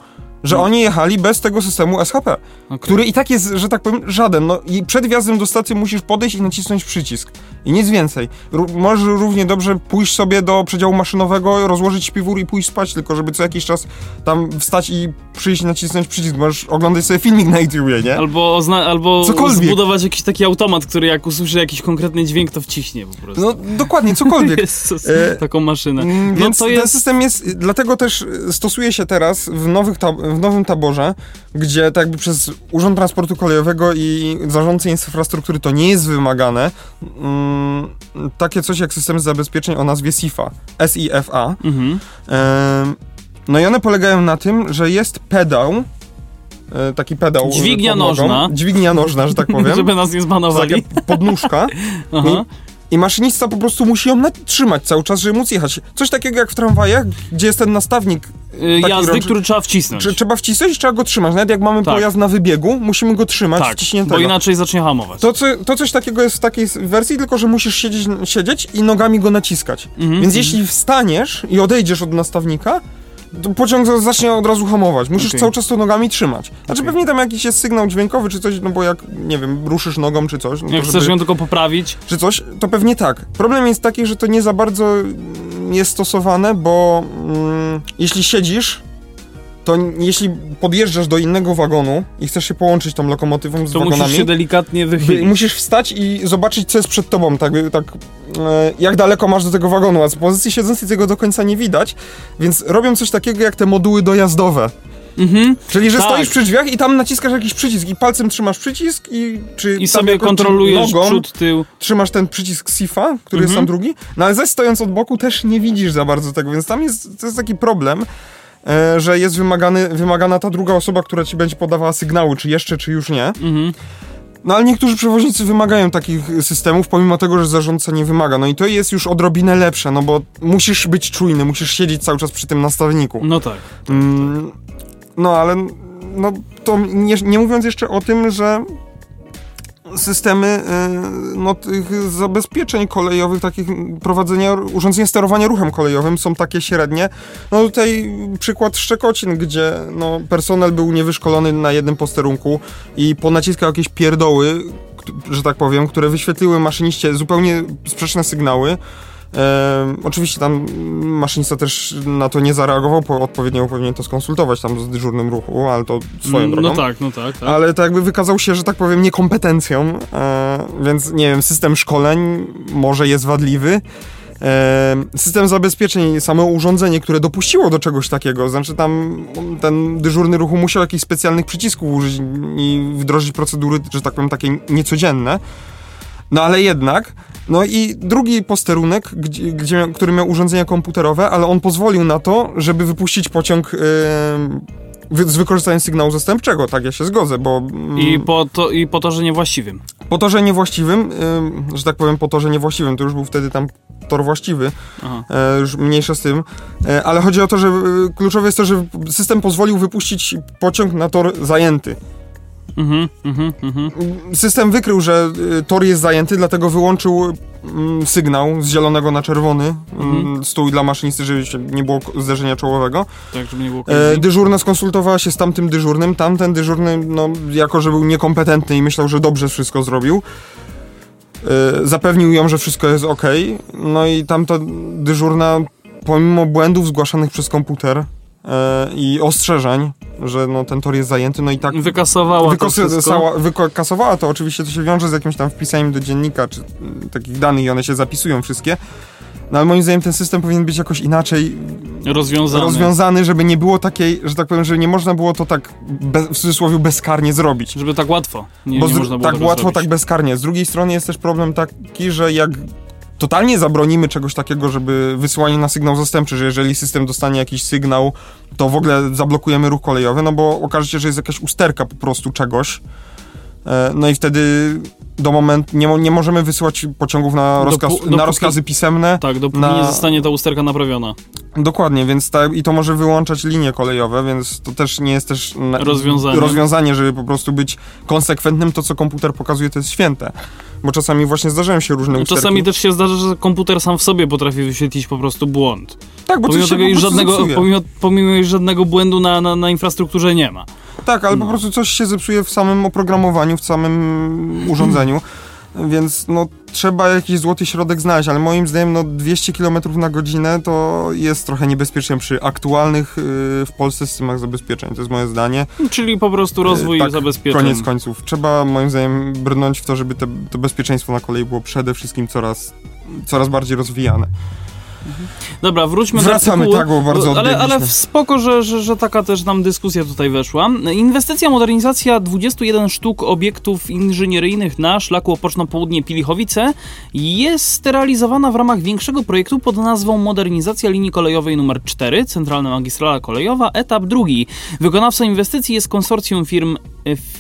Że No. oni jechali bez tego systemu SHP, Okej. który i tak jest, że tak powiem, żaden. No i przed wjazdem do stacji musisz podejść i nacisnąć przycisk. I nic więcej. Ró- możesz równie dobrze pójść sobie do przedziału maszynowego, rozłożyć śpiwór i pójść spać, tylko żeby co jakiś czas tam wstać i przyjść i nacisnąć przycisk. Możesz oglądać sobie filmik na YouTubie, nie? Albo, albo Cokolwiek. zbudować jakiś taki automat, który jak usłyszy jakiś konkretny dźwięk, to wciśnie po prostu. No dokładnie, cokolwiek. Jezus, E, taką maszynę. Mm, No Więc to ten jest... system jest, dlatego też stosuje się teraz w, nowych tab- w nowym taborze, gdzie tak jakby przez Urząd Transportu Kolejowego i zarządcy infrastruktury to nie jest wymagane, mm, takie coś jak system zabezpieczeń o nazwie SIFA, SIFA. Mhm. Em, no i one polegają na tym, że jest pedał, e, taki pedał Dźwignia nożna. dźwignia nożna, że tak powiem, Żeby nas nie zbanowali. taka podnóżka, Aha. i maszynista po prostu musi ją trzymać cały czas, żeby móc jechać. Coś takiego jak w tramwajach, gdzie jest ten nastawnik, taki Jazdy, rączy- który trzeba wcisnąć. czy, trzeba wcisnąć, trzeba go trzymać. Nawet jak mamy Tak. pojazd na wybiegu, musimy go trzymać tak, wciśniętego. bo inaczej zacznie hamować. To, co, to coś takiego jest w takiej wersji, tylko że musisz siedzieć, siedzieć i nogami go naciskać. Mhm, Więc mhm. jeśli wstaniesz i odejdziesz od nastawnika, pociąg za- zacznie od razu hamować. Musisz Okej. cały czas to nogami trzymać. Znaczy Okej. pewnie tam jakiś jest sygnał dźwiękowy czy coś, no bo jak, nie wiem, ruszysz nogą czy coś, no Jak chcesz żeby- ją tylko poprawić, czy coś, to pewnie tak. Problem jest taki, że to nie za bardzo jest stosowane, bo mm, jeśli siedzisz, to jeśli podjeżdżasz do innego wagonu i chcesz się połączyć tą lokomotywą z to wagonami, musisz się delikatnie wy- wychylić. musisz wstać i zobaczyć, co jest przed tobą, tak, tak e, jak daleko masz do tego wagonu, a z pozycji siedzącej tego do końca nie widać, więc robią coś takiego jak te moduły dojazdowe. Mhm. Czyli, że Tak. stoisz przy drzwiach i tam naciskasz jakiś przycisk i palcem trzymasz przycisk i czy I sobie jakoś, czy kontrolujesz nogą, przód, tył. trzymasz ten przycisk SIFA, który jest Mhm. tam drugi, no ale zaś stojąc od boku też nie widzisz za bardzo tego, więc tam jest, to jest taki problem. E, że jest wymagany, wymagana ta druga osoba, która ci będzie podawała sygnały, czy jeszcze, czy już nie. Mhm. No ale niektórzy przewoźnicy wymagają takich systemów, pomimo tego, że zarządca nie wymaga. No i to jest już odrobinę lepsze, no bo musisz być czujny, musisz siedzieć cały czas przy tym nastawniku. No tak. Mm, no ale no to nie, nie mówiąc jeszcze o tym, że systemy y, no, tych zabezpieczeń kolejowych, takich prowadzenia, urządzenia sterowania ruchem kolejowym są takie średnie. No tutaj przykład Szczekocin, gdzie no, personel był niewyszkolony na jednym posterunku i ponaciskał jakieś pierdoły, że tak powiem, które wyświetliły maszyniście zupełnie sprzeczne sygnały. E, oczywiście tam maszynista też na to nie zareagował, po odpowiednio powinien to skonsultować tam z dyżurnym ruchu, ale to swoją drogą. No tak, no tak. tak. Ale to jakby wykazał się, że tak powiem, niekompetencją, e, więc nie wiem, system szkoleń może jest wadliwy. E, system zabezpieczeń, samo urządzenie, które dopuściło do czegoś takiego, znaczy tam ten dyżurny ruchu musiał jakichś specjalnych przycisków użyć i wdrożyć procedury, że tak powiem, takie niecodzienne. No ale jednak, no i drugi posterunek, gdzie, gdzie, który miał urządzenia komputerowe, ale on pozwolił na to, żeby wypuścić pociąg wy, z wykorzystaniem sygnału zastępczego, tak ja się zgodzę, bo mm, I po, to, I po to, że niewłaściwym. po torze niewłaściwym, ym, że tak powiem po torze niewłaściwym, to już był wtedy tam tor właściwy, e, już mniejsza z tym, e, ale chodzi o to, że e, kluczowe jest to, że system pozwolił wypuścić pociąg na tor zajęty. Mhm, mhm, mhm. System wykrył, że y, tor jest zajęty, dlatego wyłączył mm, sygnał z zielonego na czerwony, mm, Mhm. stój dla maszynisty, żeby nie było zderzenia czołowego. Tak, żeby nie było E, dyżurna skonsultowała się z tamtym dyżurnym, tamten dyżurny, no, jako że był niekompetentny i myślał, że dobrze wszystko zrobił, e, zapewnił ją, że wszystko jest ok, no i tamta dyżurna, pomimo błędów zgłaszanych przez komputer e, i ostrzeżeń, że no, ten tor jest zajęty, no i tak Wykasowała to wszystko. wykosowała, wykasowała to oczywiście, to się wiąże z jakimś tam wpisaniem do dziennika, czy mm, takich danych i one się zapisują wszystkie. No ale moim zdaniem ten system powinien być jakoś inaczej Rozwiązane. rozwiązany, żeby nie było takiej, że tak powiem, że nie można było to tak bez, w cudzysłowie bezkarnie zrobić. Żeby tak łatwo. Nie, Bo nie z, można było tak łatwo, zrobić. tak bezkarnie. Z drugiej strony jest też problem taki, że jak totalnie zabronimy czegoś takiego, żeby wysyłanie na sygnał zastępczy, że jeżeli system dostanie jakiś sygnał, to w ogóle zablokujemy ruch kolejowy, no bo okaże się, że jest jakaś usterka po prostu czegoś. E, No i wtedy do momentu nie, nie możemy wysyłać pociągów na, rozkaz, Dopu- na dopóki- rozkazy pisemne. Tak, dopóki na- nie zostanie ta usterka naprawiona. Dokładnie, więc ta, i to może wyłączać linie kolejowe, więc to też nie jest też na, Rozwiązanie. rozwiązanie, żeby po prostu być konsekwentnym. To, co komputer pokazuje, to jest święte. Bo czasami właśnie zdarzają się różne No, usterki. czasami też się zdarza, że komputer sam w sobie potrafi wyświetlić po prostu błąd. Tak, bo Pomimo coś się tego, prostu żadnego, zepsuje. pomimo, pomimo iż żadnego błędu na, na, na infrastrukturze nie ma. Tak, ale No. po prostu coś się zepsuje w samym oprogramowaniu, w samym urządzeniu. Więc no, trzeba jakiś złoty środek znaleźć, ale moim zdaniem no, 200 km na godzinę to jest trochę niebezpieczne przy aktualnych yy, w Polsce systemach zabezpieczeń. To jest moje zdanie. Czyli po prostu rozwój tak, zabezpieczeń. Koniec końców. Trzeba moim zdaniem brnąć w to, żeby te, to bezpieczeństwo na kolei było przede wszystkim coraz, coraz bardziej rozwijane. Dobra, wróćmy Wracamy, do artykułu. tak, bo bardzo ale, ale spoko, że, że, że taka też nam dyskusja tutaj weszła. Inwestycja, modernizacja 21 sztuk obiektów inżynieryjnych na szlaku Opoczno-Południe Pilichowice jest realizowana w ramach większego projektu pod nazwą Modernizacja linii kolejowej nr 4, Centralna Magistrala Kolejowa, etap drugi. Wykonawcą inwestycji jest konsorcjum firm,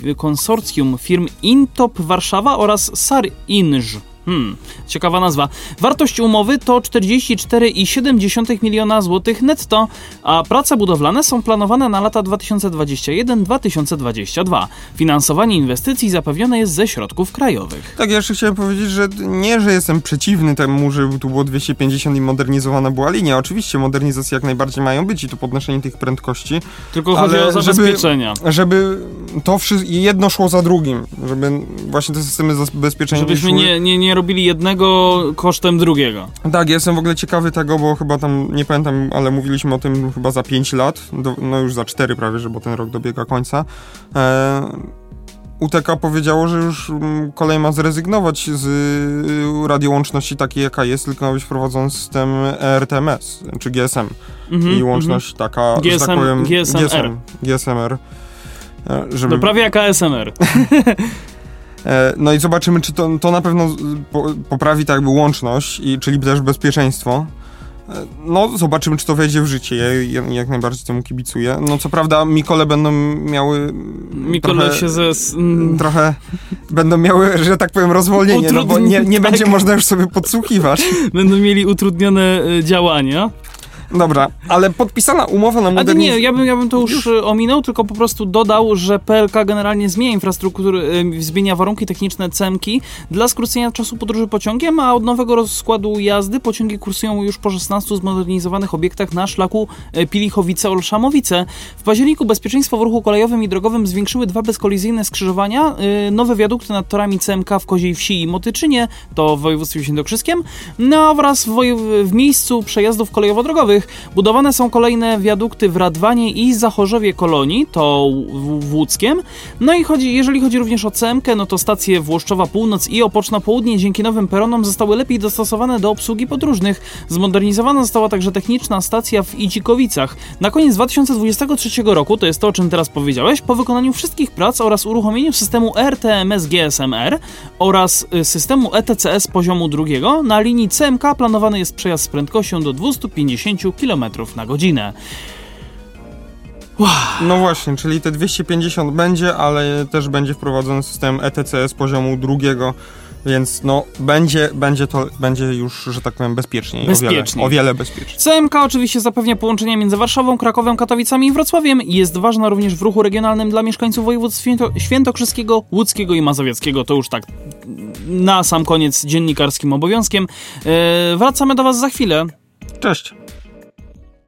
e, konsorcjum firm Intop Warszawa oraz Sar Inż. Hmm, ciekawa nazwa. Wartość umowy to 44,7 miliona złotych netto, a prace budowlane są planowane na lata 2021-2022. Finansowanie inwestycji zapewnione jest ze środków krajowych. Tak, ja jeszcze chciałem powiedzieć, że nie, że jestem przeciwny temu, że tu było 250 i modernizowana była linia. Oczywiście modernizacje jak najbardziej mają być i to podnoszenie tych prędkości, Tylko chodzi Ale o żeby- zabezpieczenia. żeby to wszystko jedno szło za drugim, żeby właśnie te systemy zabezpieczenia Żebyśmy nie, nie, nie robili jednego kosztem drugiego. Tak, ja jestem w ogóle ciekawy tego, bo chyba tam, nie pamiętam, ale mówiliśmy o tym chyba za 5 lat, do, no już za 4 prawie, że bo ten rok dobiega końca. E, UTK powiedziało, że już mm, kolej ma zrezygnować z y, radiołączności takiej, jaka jest, tylko ma być wprowadzony system ERTMS, czy GSM. Mhm, I łączność taka, że GSM tak powiem... GSMR. GSM, GSMR. E, Żeby, No prawie jak ASMR. E, No i zobaczymy, czy to, to na pewno po, poprawi tak jakby łączność, i, czyli też bezpieczeństwo. No, zobaczymy, czy to wejdzie w życie. Ja, ja jak najbardziej temu kibicuję. No, co prawda, Mikole będą miały. Mikole trochę, się ze. Trochę będą miały, że tak powiem, rozwolnienie, no bo nie, nie tak. będzie można już sobie podsłuchiwać. Będą mieli utrudnione e, działania. Dobra, ale podpisana umowa na modernizację... nie, ja bym, ja bym to już, już, e, ominął, tylko po prostu dodał, że PLK generalnie zmienia infrastrukturę, e, zmienia warunki techniczne CMK dla skrócenia czasu podróży pociągiem, a od nowego rozkładu jazdy pociągi kursują już po 16 zmodernizowanych obiektach na szlaku e, Pilichowice-Olszamowice. W październiku bezpieczeństwo w ruchu kolejowym i drogowym zwiększyły dwa bezkolizyjne skrzyżowania, nowe wiadukty nad torami CMK w Koziej Wsi i Motyczynie, to w województwie świętokrzyskim, no oraz w, w miejscu przejazdów kolejowo-drogowych budowane są kolejne wiadukty w Radwanie i Zachorzewie Kolonii, to w Łódzkiem. No i chodzi, jeżeli chodzi również o CMK, no to stacje Włoszczowa Północ i Opoczna Południe dzięki nowym peronom zostały lepiej dostosowane do obsługi podróżnych. Zmodernizowana została także techniczna stacja w Idzikowicach. Na koniec 2023 roku, to jest to, o czym teraz powiedziałeś, po wykonaniu wszystkich prac oraz uruchomieniu systemu RTMS GSMR oraz y, systemu ETCS poziomu drugiego, na linii CMK planowany jest przejazd z prędkością do 250 km na godzinę. Wow. No właśnie, czyli te 250 będzie, ale też będzie wprowadzony system ETCS poziomu drugiego, więc no będzie, będzie to będzie już, że tak powiem, bezpieczniej. Bezpiecznie. O wiele, o wiele bezpieczniej. CMK oczywiście zapewnia połączenia między Warszawą, Krakowem, Katowicami i Wrocławiem i jest ważna również w ruchu regionalnym dla mieszkańców województw święto, świętokrzyskiego, łódzkiego i mazowieckiego. To już tak na sam koniec dziennikarskim obowiązkiem. Yy, wracamy do Was za chwilę. Cześć.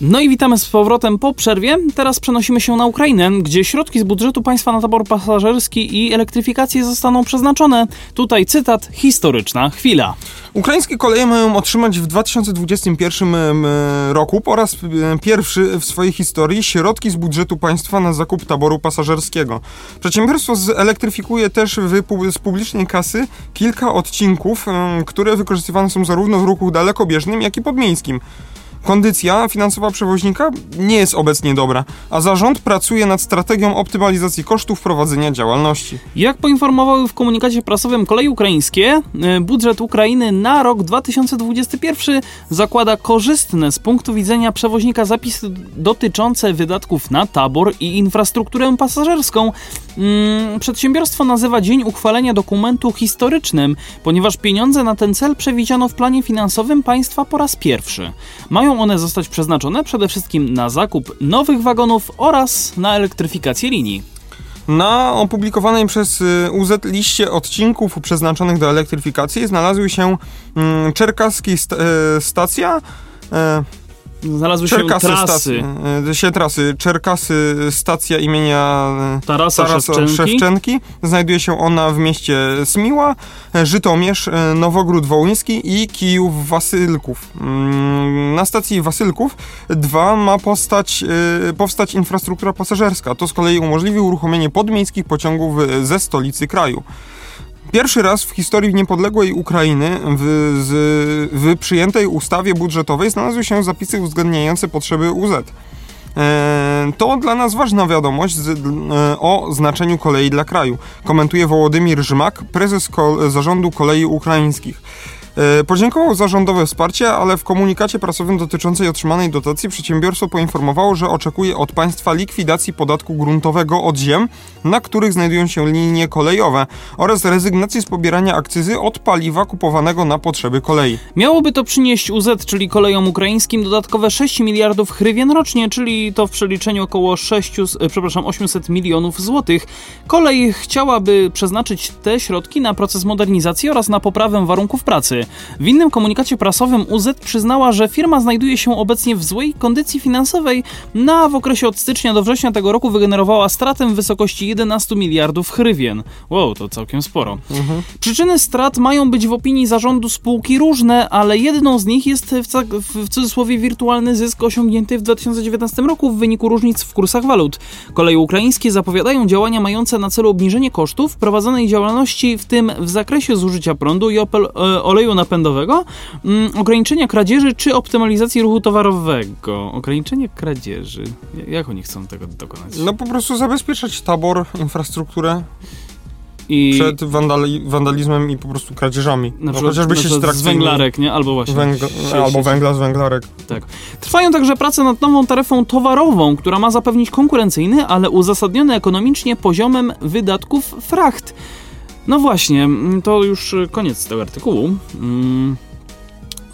No i witamy z powrotem po przerwie. Teraz przenosimy się na Ukrainę, gdzie środki z budżetu państwa na tabor pasażerski i elektryfikację zostaną przeznaczone. Tutaj cytat, historyczna chwila. Ukraińskie koleje mają otrzymać w 2021 roku po raz pierwszy w swojej historii środki z budżetu państwa na zakup taboru pasażerskiego. Przedsiębiorstwo zelektryfikuje też z publicznej kasy kilka odcinków, które wykorzystywane są zarówno w ruchu dalekobieżnym, jak i podmiejskim. Kondycja finansowa przewoźnika nie jest obecnie dobra, a zarząd pracuje nad strategią optymalizacji kosztów prowadzenia działalności. Jak poinformowały w komunikacie prasowym kolei ukraińskie, e, budżet Ukrainy na rok 2021 zakłada korzystne z punktu widzenia przewoźnika zapisy dotyczące wydatków na tabor i infrastrukturę pasażerską. Mm, przedsiębiorstwo nazywa dzień uchwalenia dokumentu historycznym, ponieważ pieniądze na ten cel przewidziano w planie finansowym państwa po raz pierwszy. Mają one zostać przeznaczone przede wszystkim na zakup nowych wagonów oraz na elektryfikację linii. Na opublikowanej przez y, UZ liście odcinków przeznaczonych do elektryfikacji znalazły się mm, Czerkaski st e, stacja, e, Znalazły się Czerkasy trasy. Stac- się trasy. Czerkasy, stacja imienia Tarasa, Tarasa Szewczenki. Szewczenki. Znajduje się ona w mieście Smiła, Żytomierz, Nowogród Wołyński i Kijów Wasylków. Mm, na stacji Wasylków 2 ma postać, e, powstać infrastruktura pasażerska. To z kolei umożliwi uruchomienie podmiejskich pociągów ze stolicy kraju. Pierwszy raz w historii niepodległej Ukrainy w, z, w przyjętej ustawie budżetowej znalazły się zapisy uwzględniające potrzeby UZ. E, to dla nas ważna wiadomość e, o znaczeniu kolei dla kraju, komentuje Wołodymir Rzmak, prezes zarządu kolei ukraińskich. E, podziękował za rządowe wsparcie, ale w komunikacie prasowym dotyczącej otrzymanej dotacji przedsiębiorstwo poinformowało, że oczekuje od państwa likwidacji podatku gruntowego od ziem, na których znajdują się linie kolejowe oraz rezygnacji z pobierania akcyzy od paliwa kupowanego na potrzeby kolei. Miałoby to przynieść UZ, czyli kolejom ukraińskim, dodatkowe 6 miliardów hrywien rocznie, czyli to w przeliczeniu około 6, e, przepraszam, 800 milionów złotych. Kolej chciałaby przeznaczyć te środki na proces modernizacji oraz na poprawę warunków pracy. W innym komunikacie prasowym UZ przyznała, że firma znajduje się obecnie w złej kondycji finansowej, no a w okresie od stycznia do września tego roku wygenerowała stratę w wysokości 11 miliardów hrywien. Wow, to całkiem sporo. Mhm. Przyczyny strat mają być w opinii zarządu spółki różne, ale jedną z nich jest w, w cudzysłowie wirtualny zysk osiągnięty w 2019 roku w wyniku różnic w kursach walut. Koleje ukraińskie zapowiadają działania mające na celu obniżenie kosztów prowadzonej działalności, w tym w zakresie zużycia prądu i e, oleju napędowego, mm, ograniczenia kradzieży czy optymalizacji ruchu towarowego. Ograniczenie kradzieży. Jak oni chcą tego dokonać? No po prostu zabezpieczać tabor, infrastrukturę I przed wandali, wandalizmem i po prostu kradzieżami. na No, przykład, chociażby na przykład z węglarek, nie? Albo właśnie. Węgla, albo węgla z węglarek. Tak. Trwają także prace nad nową taryfą towarową, która ma zapewnić konkurencyjny, ale uzasadniony ekonomicznie poziomem wydatków fracht. No właśnie, to już koniec tego artykułu. Mm.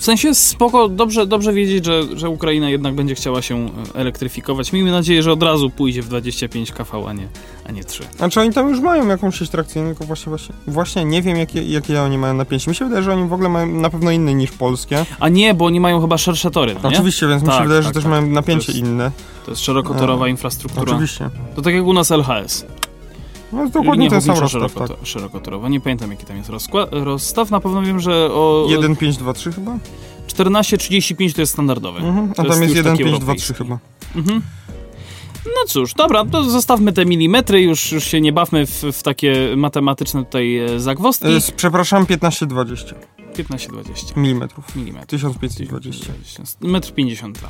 W sensie spoko, dobrze, dobrze wiedzieć, że, że Ukraina jednak będzie chciała się e, elektryfikować. Miejmy nadzieję, że od razu pójdzie w 25 kV, a nie, a nie 3. Znaczy oni tam już mają jakąś sieć trakcyjną, tylko właśnie, właśnie, właśnie nie wiem jakie, jakie oni mają napięcie. Mi się wydaje, że oni w ogóle mają na pewno inne niż polskie. A nie, bo oni mają chyba szersze tory, no? Oczywiście, więc mi się Tak, wydaje, że tak, też tak. mają napięcie To jest- inne. To jest szerokotorowa E, infrastruktura. Oczywiście. To tak jak u nas LHS. No jest dokładnie nie ten sam rozstaw, tak. szerokoto- szerokotorowa. Nie pamiętam jaki tam jest rozkład, rozstaw. Na pewno wiem, że o 1, 5, 2, 3 chyba? 14,35 to jest standardowy. Mhm. A tam jest już 1, taki 5, 2, europejski. 3 chyba. Mhm. No cóż, dobra, to zostawmy te milimetry, już, już się nie bawmy w, w takie matematyczne tutaj e, zagwozdki. E, Przepraszam, 15, 20 15-20 milimetrów. milimetrów. 1520. Metr 52.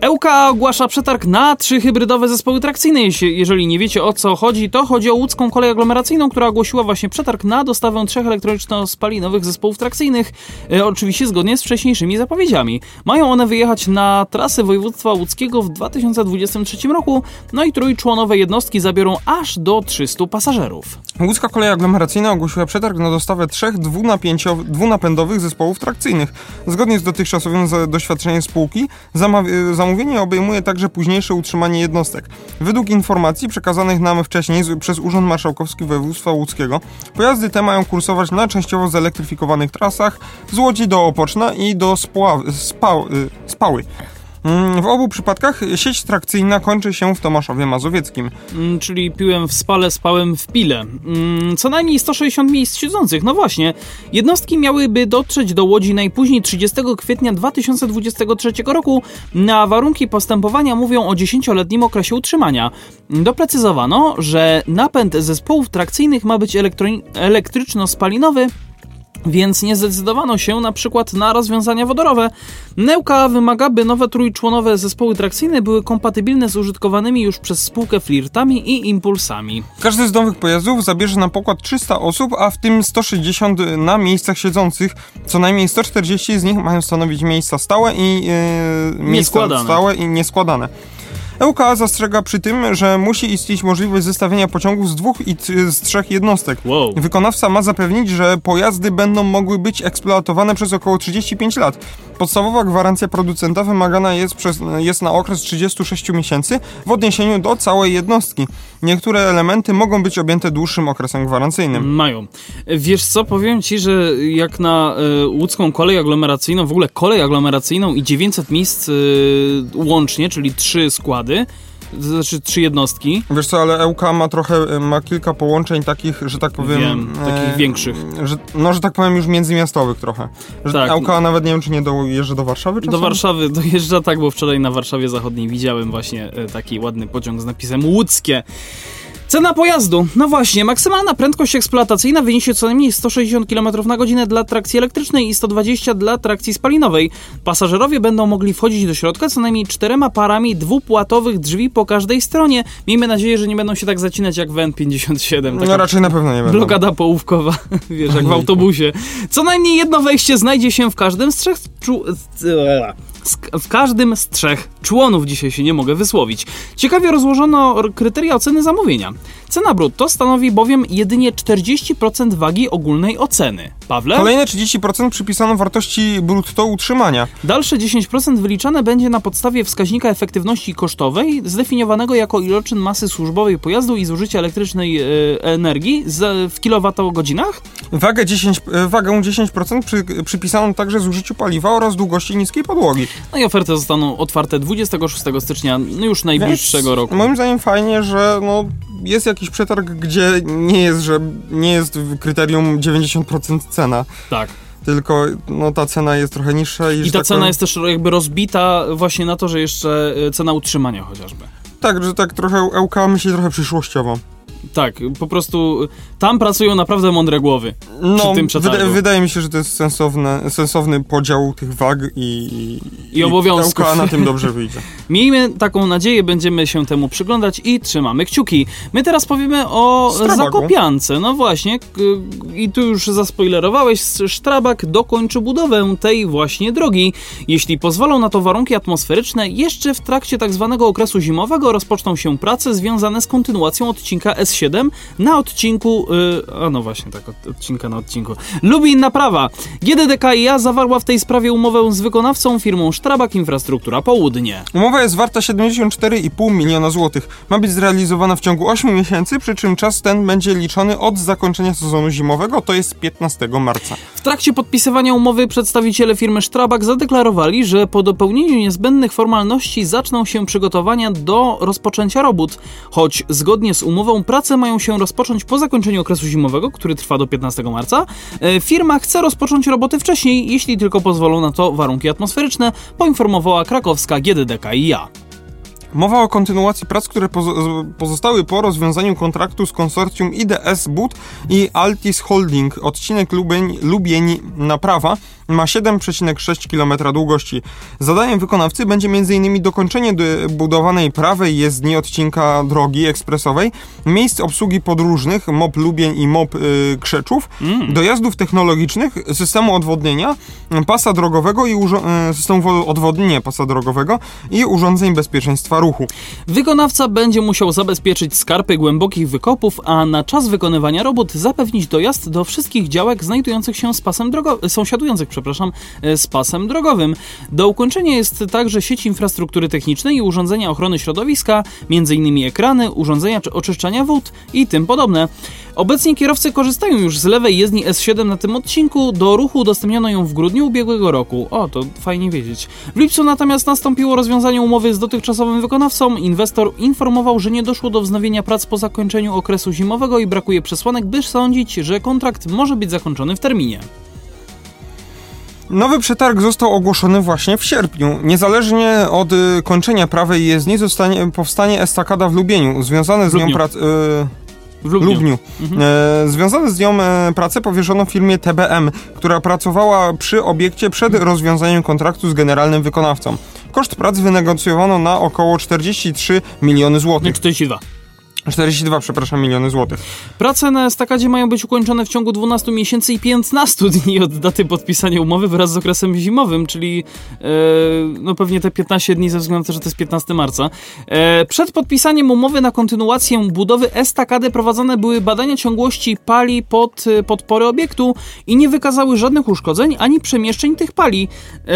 Ełka ogłasza przetarg na trzy hybrydowe zespoły trakcyjne. Jeżeli nie wiecie o co chodzi, to chodzi o łódzką kolej aglomeracyjną, która ogłosiła właśnie przetarg na dostawę trzech elektroniczno-spalinowych zespołów trakcyjnych, e, oczywiście zgodnie z wcześniejszymi zapowiedziami. Mają one wyjechać na trasy województwa łódzkiego w 2023 roku, no i trójczłonowe jednostki zabiorą aż do 300 pasażerów. Łódzka kolej aglomeracyjna ogłosiła przetarg na dostawę trzech dwunapięcio- dwunapędowych zespołów trakcyjnych. Zgodnie z dotychczasowym za- doświadczeniem spółki, zamówienie obejmuje także późniejsze utrzymanie jednostek. Według informacji przekazanych nam wcześniej przez Urząd Marszałkowski Województwa Łódzkiego, pojazdy te mają kursować na częściowo zelektryfikowanych trasach z Łodzi do Opoczna i do y, Spały. Mm, W obu przypadkach sieć trakcyjna kończy się w Tomaszowie Mazowieckim. Mm, czyli piłem w spale, spałem w pile. Mm, co najmniej 160 miejsc siedzących. No właśnie, jednostki miałyby dotrzeć do Łodzi najpóźniej 30 kwietnia 2023 roku. Na warunki postępowania mówią o 10-letnim okresie utrzymania. Doprecyzowano, że napęd zespołów trakcyjnych ma być elektryczno-spalinowy, więc nie zdecydowano się na przykład na rozwiązania wodorowe. Neuka wymaga, by nowe trójczłonowe zespoły trakcyjne były kompatybilne z użytkowanymi już przez spółkę flirtami i impulsami. Każdy z nowych pojazdów zabierze na pokład 300 osób, a w tym 160 na miejscach siedzących. Co najmniej 140 z nich mają stanowić miejsca stałe i yy, miejsca stałe i nieskładane. EUKA zastrzega przy tym, że musi istnieć możliwość zestawienia pociągów z dwóch i z trzech jednostek. Wow. Wykonawca ma zapewnić, że pojazdy będą mogły być eksploatowane przez około 35 lat. Podstawowa gwarancja producenta wymagana jest, przez, jest na okres 36 miesięcy w odniesieniu do całej jednostki. Niektóre elementy mogą być objęte dłuższym okresem gwarancyjnym. Mają. Wiesz co, powiem ci, że jak na y, łódzką kolej aglomeracyjną, w ogóle kolej aglomeracyjną i 900 miejsc y, łącznie, czyli trzy składy, to znaczy trzy jednostki, Wiesz co, ale EUK ma trochę, ma kilka połączeń takich, że tak powiem... Wiem, takich większych. Że, no, że tak powiem już międzymiastowych trochę. Że Tak. Nawet nie wiem, czy nie dojeżdża do Warszawy czasem? Do Warszawy dojeżdża tak, bo wczoraj na Warszawie Zachodniej widziałem właśnie e, taki ładny pociąg z napisem łódzkie. Cena pojazdu. No właśnie, maksymalna prędkość eksploatacyjna wyniesie co najmniej 160 km na godzinę dla trakcji elektrycznej i 120 dla trakcji spalinowej. Pasażerowie będą mogli wchodzić do środka co najmniej czterema parami dwupłatowych drzwi po każdej stronie. Miejmy nadzieję, że nie będą się tak zacinać jak w N57. No taka raczej na pewno nie będą. Blokada połówkowa, wiesz, jak w autobusie. Co najmniej jedno wejście znajdzie się w każdym z trzech... W każdym z trzech członów dzisiaj się nie mogę wysłowić. Ciekawie rozłożono kryteria oceny zamówienia. Cena brutto stanowi bowiem jedynie 40% wagi ogólnej oceny. Pawle? Kolejne 30% przypisano wartości brutto utrzymania. Dalsze 10% wyliczane będzie na podstawie wskaźnika efektywności kosztowej, zdefiniowanego jako iloczyn masy służbowej pojazdu i zużycia elektrycznej e, energii z, w kilowatogodzinach. Wagę, 10, e, wagę 10% przy, przypisano także zużyciu paliwa oraz długości niskiej podłogi. No i oferty zostaną otwarte 26 stycznia no już najbliższego Więc roku. Moim zdaniem fajnie, że no, jest jakiś przetarg, gdzie nie jest, że nie jest w kryterium 90% cena, Tak. tylko no, ta cena jest trochę niższa. I, I ta tak cena powiem- jest też jakby rozbita właśnie na to, że jeszcze e, cena utrzymania chociażby. Tak, że tak trochę LK myśli trochę przyszłościowo. Tak, po prostu tam pracują naprawdę mądre głowy. No, wyda- wydaje mi się, że to jest sensowne, sensowny podział tych wag i, I obowiązków. LK na tym dobrze wyjdzie. Miejmy taką nadzieję, będziemy się temu przyglądać i trzymamy kciuki. My teraz powiemy o Strabaku. Zakopiance. No właśnie, i tu już zaspoilerowałeś, Strabak dokończy budowę tej właśnie drogi. Jeśli pozwolą na to warunki atmosferyczne, jeszcze w trakcie tak zwanego okresu zimowego rozpoczną się prace związane z kontynuacją odcinka S7 na odcinku, y, a no właśnie, tak, od, odcinka na odcinku. Lubin Naprawa. GDDKiA zawarła w tej sprawie umowę z wykonawcą firmą Strabak Infrastruktura Południe. Umowa jest warta 74,5 miliona złotych. Ma być zrealizowana w ciągu 8 miesięcy, przy czym czas ten będzie liczony od zakończenia sezonu zimowego, to jest 15 marca. W trakcie podpisywania umowy przedstawiciele firmy Strabag zadeklarowali, że po dopełnieniu niezbędnych formalności zaczną się przygotowania do rozpoczęcia robót, choć zgodnie z umową prace mają się rozpocząć po zakończeniu okresu zimowego, który trwa do 15 marca. E, Firma chce rozpocząć roboty wcześniej, jeśli tylko pozwolą na to warunki atmosferyczne, poinformowała krakowska GDDKiA. Mowa o kontynuacji prac, które pozo- pozostały po rozwiązaniu kontraktu z konsorcjum IDS Bud i Altis Holding. Odcinek Lubień, Lubień Naprawa ma 7,6 km długości. Zadaniem wykonawcy będzie m.in. dokończenie budowanej prawej jezdni odcinka drogi ekspresowej, miejsc obsługi podróżnych MOP Lubień i MOP y, Krzeczów, dojazdów technologicznych, systemu odwodnienia, pasa drogowego i y, systemu odwodnienia pasa drogowego i urządzeń bezpieczeństwa ruchu. Wykonawca będzie musiał zabezpieczyć skarpy głębokich wykopów, a na czas wykonywania robót zapewnić dojazd do wszystkich działek znajdujących się z pasem drogo- sąsiadujących, przepraszam, e, z pasem drogowym. Do ukończenia jest także sieć infrastruktury technicznej i urządzenia ochrony środowiska, m.in. ekrany, urządzenia czy oczyszczania wód i tym podobne. Obecnie kierowcy korzystają już z lewej jezdni S7 na tym odcinku. Do ruchu udostępniono ją w grudniu ubiegłego roku. O, to fajnie wiedzieć. W lipcu natomiast nastąpiło rozwiązanie umowy z dotychczasowym wykonawcą. Inwestor informował, że nie doszło do wznowienia prac po zakończeniu okresu zimowego i brakuje przesłanek, by sądzić, że kontrakt może być zakończony w terminie. Nowy przetarg został ogłoszony właśnie w sierpniu. Niezależnie od y, kończenia prawej jezdni zostanie, powstanie estakada w Lubieniu. Związane z nią prace... W W Lubniu. Lubniu. E, związane z nią e, pracę powierzono firmie TBM, która pracowała przy obiekcie przed rozwiązaniem kontraktu z generalnym wykonawcą. Koszt prac wynegocjowano na około 43 miliony Nie, złotych. 42. 42, przepraszam, miliony złotych. Prace na estakadzie mają być ukończone w ciągu 12 miesięcy i 15 dni od daty podpisania umowy wraz z okresem zimowym, czyli e, no pewnie te 15 dni ze względu na to, że to jest 15 marca. E, przed podpisaniem umowy na kontynuację budowy estakady prowadzone były badania ciągłości pali pod e, podpory obiektu i nie wykazały żadnych uszkodzeń ani przemieszczeń tych pali.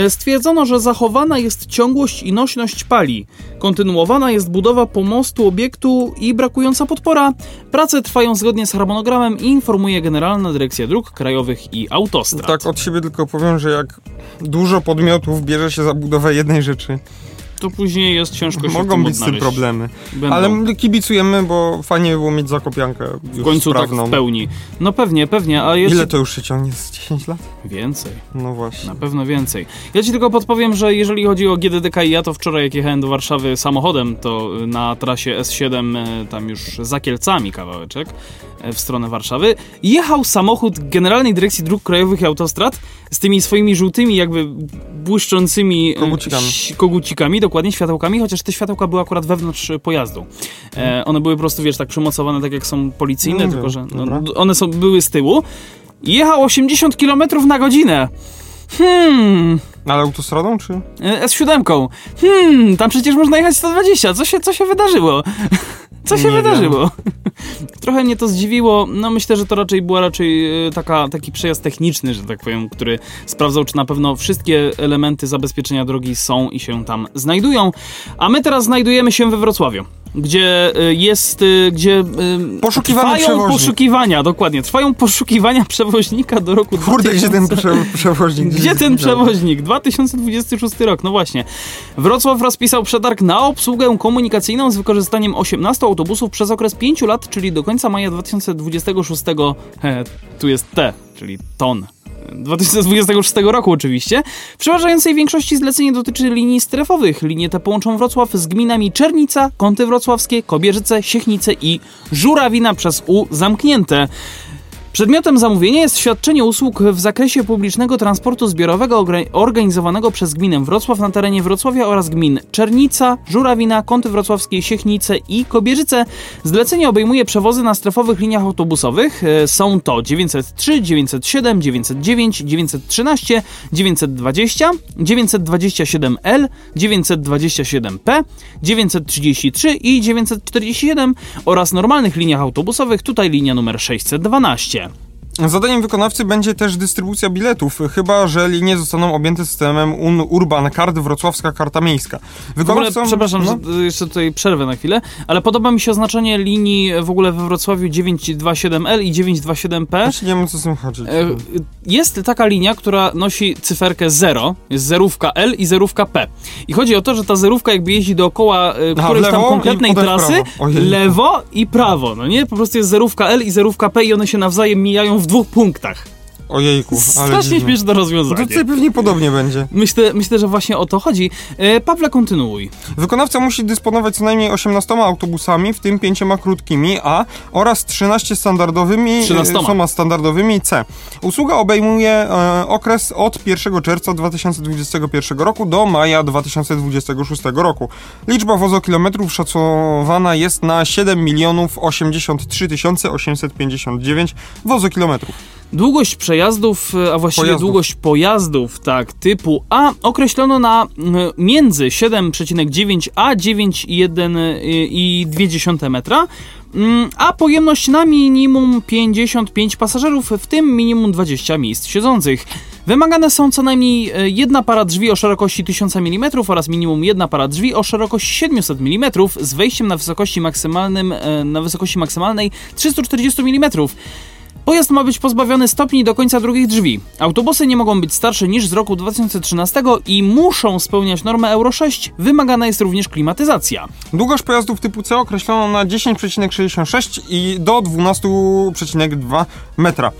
Stwierdzono, że zachowana jest ciągłość i nośność pali. Kontynuowana jest budowa pomostu obiektu i brakująca podpora. Prace trwają zgodnie z harmonogramem i informuje Generalna Dyrekcja Dróg Krajowych i Autostrad. Tak od siebie tylko powiem, że jak dużo podmiotów bierze się za budowę jednej rzeczy, To później jest ciężko się mogą być z tym problemy. Będą. Ale my kibicujemy, bo fajnie by było mieć zakopiankę w końcu sprawną. tak w pełni. No pewnie, pewnie, a jeszcze Ile to już się ciągnie? Z 10 lat? więcej. No właśnie. Na pewno więcej. Ja ci tylko podpowiem, że jeżeli chodzi o GDDK i ja to wczoraj jak jechałem do Warszawy samochodem, to na trasie S7 e, tam już za Kielcami kawałeczek e, w stronę Warszawy, jechał samochód Generalnej Dyrekcji Dróg Krajowych i Autostrad z tymi swoimi żółtymi jakby błyszczącymi e, Kogucikami. ś- kogucikami, dokładnie światełkami, chociaż te światełka były akurat wewnątrz pojazdu. E, one były po prostu, wiesz, tak przymocowane tak jak są policyjne, No tylko że no, one są, były z tyłu. Jechał 80 km na godzinę. Hmm, Ale autostradą, czy? e, S7. Hmm, tam przecież można jechać 120. Co się, co się wydarzyło? Co się Nie wiem. wydarzyło? Trochę mnie to zdziwiło. No myślę, że to raczej była raczej e, taka, taki przejazd techniczny, że tak powiem, który sprawdzał, czy na pewno wszystkie elementy zabezpieczenia drogi są i się tam znajdują. A my teraz znajdujemy się we Wrocławiu. Gdzie y, jest, y, gdzie y, Poszukiwany trwają przewoźnik. poszukiwania, dokładnie, trwają poszukiwania przewoźnika do roku Kurde, gdzie ten 2000. prze, przewoźnik? Gdzie ten zniknął? przewoźnik? 2026 rok, no właśnie. Wrocław rozpisał przetarg na obsługę komunikacyjną z wykorzystaniem 18 autobusów przez okres 5 lat, czyli do końca maja 2026. He, tu jest T, czyli ton. 2026 roku oczywiście. W przeważającej większości zlecenie dotyczy linii strefowych. Linie te połączą Wrocław z gminami Czernica, Kąty Wrocławskie, Kobierzyce, Siechnice i Żurawina przez U zamknięte. Przedmiotem zamówienia jest świadczenie usług w zakresie publicznego transportu zbiorowego organizowanego przez gminę Wrocław na terenie Wrocławia oraz gmin Czernica, Żurawina, Kąty Wrocławskie, Siechnice i Kobierzyce. Zlecenie obejmuje przewozy na strefowych liniach autobusowych. E, Są to 903, 907, 909, 913, 920, 927L, 927P, 933 i 947 oraz normalnych liniach autobusowych, tutaj linia numer 612. Zadaniem wykonawcy będzie też dystrybucja biletów, chyba że linie zostaną objęte systemem Un Urban Card Wrocławska Karta Miejska. W ogóle, Wykonawcą- przepraszam, no, że jeszcze tutaj przerwę na chwilę, ale podoba mi się oznaczenie linii w ogóle we Wrocławiu 927L i 927P. Właśnie nie wiem, co z tym chodzi. E, Jest taka linia, która nosi cyferkę 0, jest zerówka L i zerówka P. I chodzi o to, że ta zerówka jakby jeździ dookoła e, Aha, którejś tam konkretnej trasy, lewo i prawo, no nie? Po prostu jest zerówka L i zerówka P i one się nawzajem mijają w dwóch punktach. Ojejku, ale Strasznie dziwne. śmieszne rozwiązanie. to pewnie podobnie będzie. Myślę, myślę, że właśnie o to chodzi. E, Pawle, kontynuuj. Wykonawca musi dysponować co najmniej 18 autobusami, w tym 5 krótkimi A oraz 13 standardowymi, 13. e, standardowymi C. Usługa obejmuje e, okres od 1 czerwca 2021 roku do maja 2026 roku. Liczba wozokilometrów szacowana jest na 7 milionów 83 859 wozokilometrów. Długość przejazdów, e, a właściwie Pojazdów. długość pojazdów, tak, typu A określono na między 7,9 a 9,1 metra, mm, a pojemność na minimum 55 pasażerów, w tym minimum 20 miejsc siedzących. Wymagane są co najmniej e, jedna para drzwi o szerokości 1000 mm oraz minimum jedna para drzwi o szerokości 700 mm z wejściem na wysokości maksymalnym e, na wysokości maksymalnej 340 mm. Pojazd ma być pozbawiony stopni do końca drugich drzwi. Autobusy nie mogą być starsze niż z roku 2013 i muszą spełniać normę Euro 6. Wymagana jest również klimatyzacja. Długość pojazdów typu C określono na 10,66 i do 12,2 metra.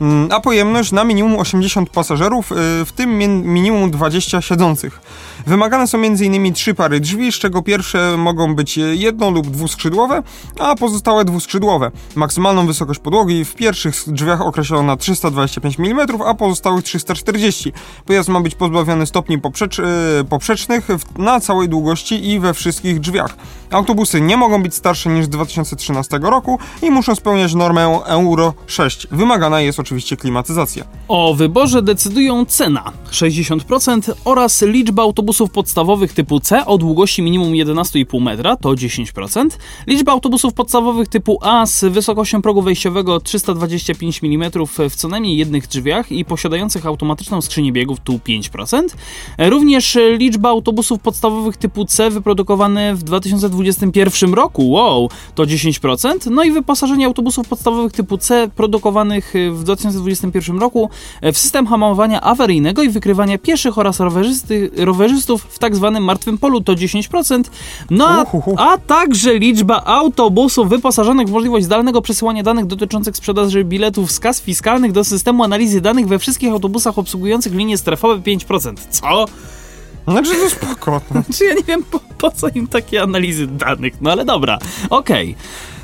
Mm, A pojemność na minimum 80 pasażerów, y, w tym min- minimum 20 siedzących. Wymagane są m.in. trzy pary drzwi, z czego pierwsze mogą być jedno lub dwuskrzydłowe, a pozostałe dwuskrzydłowe. Maksymalną wysokość podłogi w pierwszych drzwiach określono na 325 mm, a pozostałych 340. Pojazd ma być pozbawiony stopni poprzecz, y, poprzecznych na całej długości i we wszystkich drzwiach. Autobusy nie mogą być starsze niż z 2013 roku i muszą spełniać normę Euro 6. Wymagana jest oczywiście klimatyzacja. O wyborze decydują cena 60% oraz liczba autobusów podstawowych typu C o długości minimum 11,5 metra to 10%, liczba autobusów podstawowych typu A z wysokością progu wejściowego 325 mm w co najmniej jednych drzwiach i posiadających automatyczną skrzynię biegów tu 5%, również liczba autobusów podstawowych typu C wyprodukowane w 2021 roku, wow, to 10%, no i wyposażenie autobusów podstawowych typu C produkowanych w 2021 roku w system hamowania awaryjnego i wykrywania pieszych oraz rowerzysty, rowerzystów w tak zwanym martwym polu to 10%, no a, a także liczba autobusów wyposażonych w możliwość zdalnego przesyłania danych dotyczących sprzedaży biletów z kas fiskalnych do systemu analizy danych we wszystkich autobusach obsługujących linie strefowe 5%. Co? Znaczy to spoko. Czy ja nie wiem po, po co im takie analizy danych, no ale dobra, okej.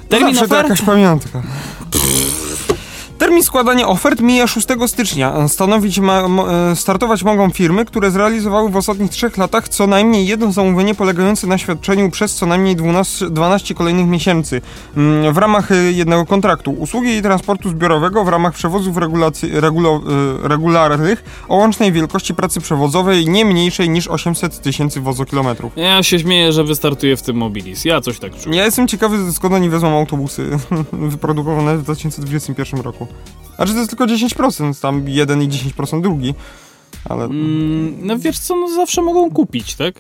Termin Zawsze to ofert? jakaś pamiątka. Termin składania ofert mija 6 stycznia. Stanowić ma, e, startować mogą firmy, które zrealizowały w ostatnich trzech latach co najmniej jedno zamówienie polegające na świadczeniu przez co najmniej 12, 12 kolejnych miesięcy mm, w ramach e, jednego kontraktu. Usługi transportu zbiorowego w ramach przewozów regulacy, regulo, e, regularnych o łącznej wielkości pracy przewozowej nie mniejszej niż 800 tysięcy wozokilometrów. Ja się śmieję, że wystartuję w tym Mobilis. Ja coś tak czuję. Ja jestem ciekawy, skąd oni wezmą autobusy wyprodukowane w 2021 roku. A czy to jest tylko 10%, tam jeden i 10% drugi. Ale Mm, no wiesz co, no zawsze mogą kupić, tak?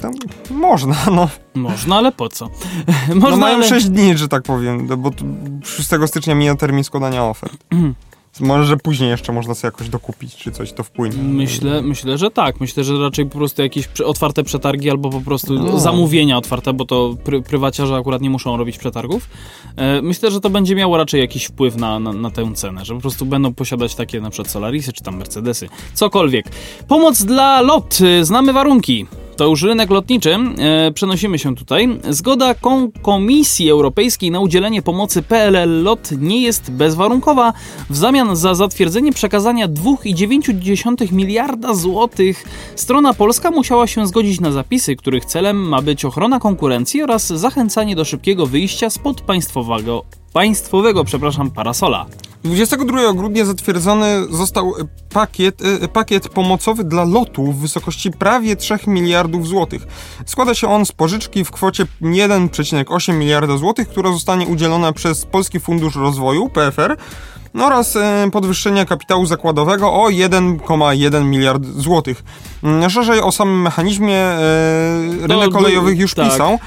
Tam można, no. Można, ale po co? no Można, mają ale... 6 dni, że tak powiem, no bo t- 6 stycznia mija termin składania ofert. Może, że później jeszcze można sobie jakoś dokupić, czy coś to wpłynie. Myślę, myślę, że tak. Myślę, że raczej po prostu jakieś otwarte przetargi albo po prostu No. zamówienia otwarte, bo to pry, prywaciarze akurat nie muszą robić przetargów. E, myślę, że to będzie miało raczej jakiś wpływ na, na, na tę cenę, że po prostu będą posiadać takie na przykład Solarisy czy tam Mercedesy, cokolwiek. Pomoc dla LOT. E, Znamy warunki. To już rynek lotniczy. E, przenosimy się tutaj. Zgoda Kon- Komisji Europejskiej na udzielenie pomocy PLL LOT nie jest bezwarunkowa. W zamian za zatwierdzenie przekazania 2,9 miliarda złotych strona polska musiała się zgodzić na zapisy, których celem ma być ochrona konkurencji oraz zachęcanie do szybkiego wyjścia spod państwowego, państwowego przepraszam, parasola. 22 grudnia zatwierdzony został pakiet, e, pakiet pomocowy dla lotu w wysokości prawie 3 miliardów złotych. Składa się on z pożyczki w kwocie 1,8 miliarda złotych, która zostanie udzielona przez Polski Fundusz Rozwoju, PFR, oraz e, podwyższenia kapitału zakładowego o 1,1 miliard złotych. Mm, Szerzej o samym mechanizmie e, rynek No, kolejowych już tak. pisał.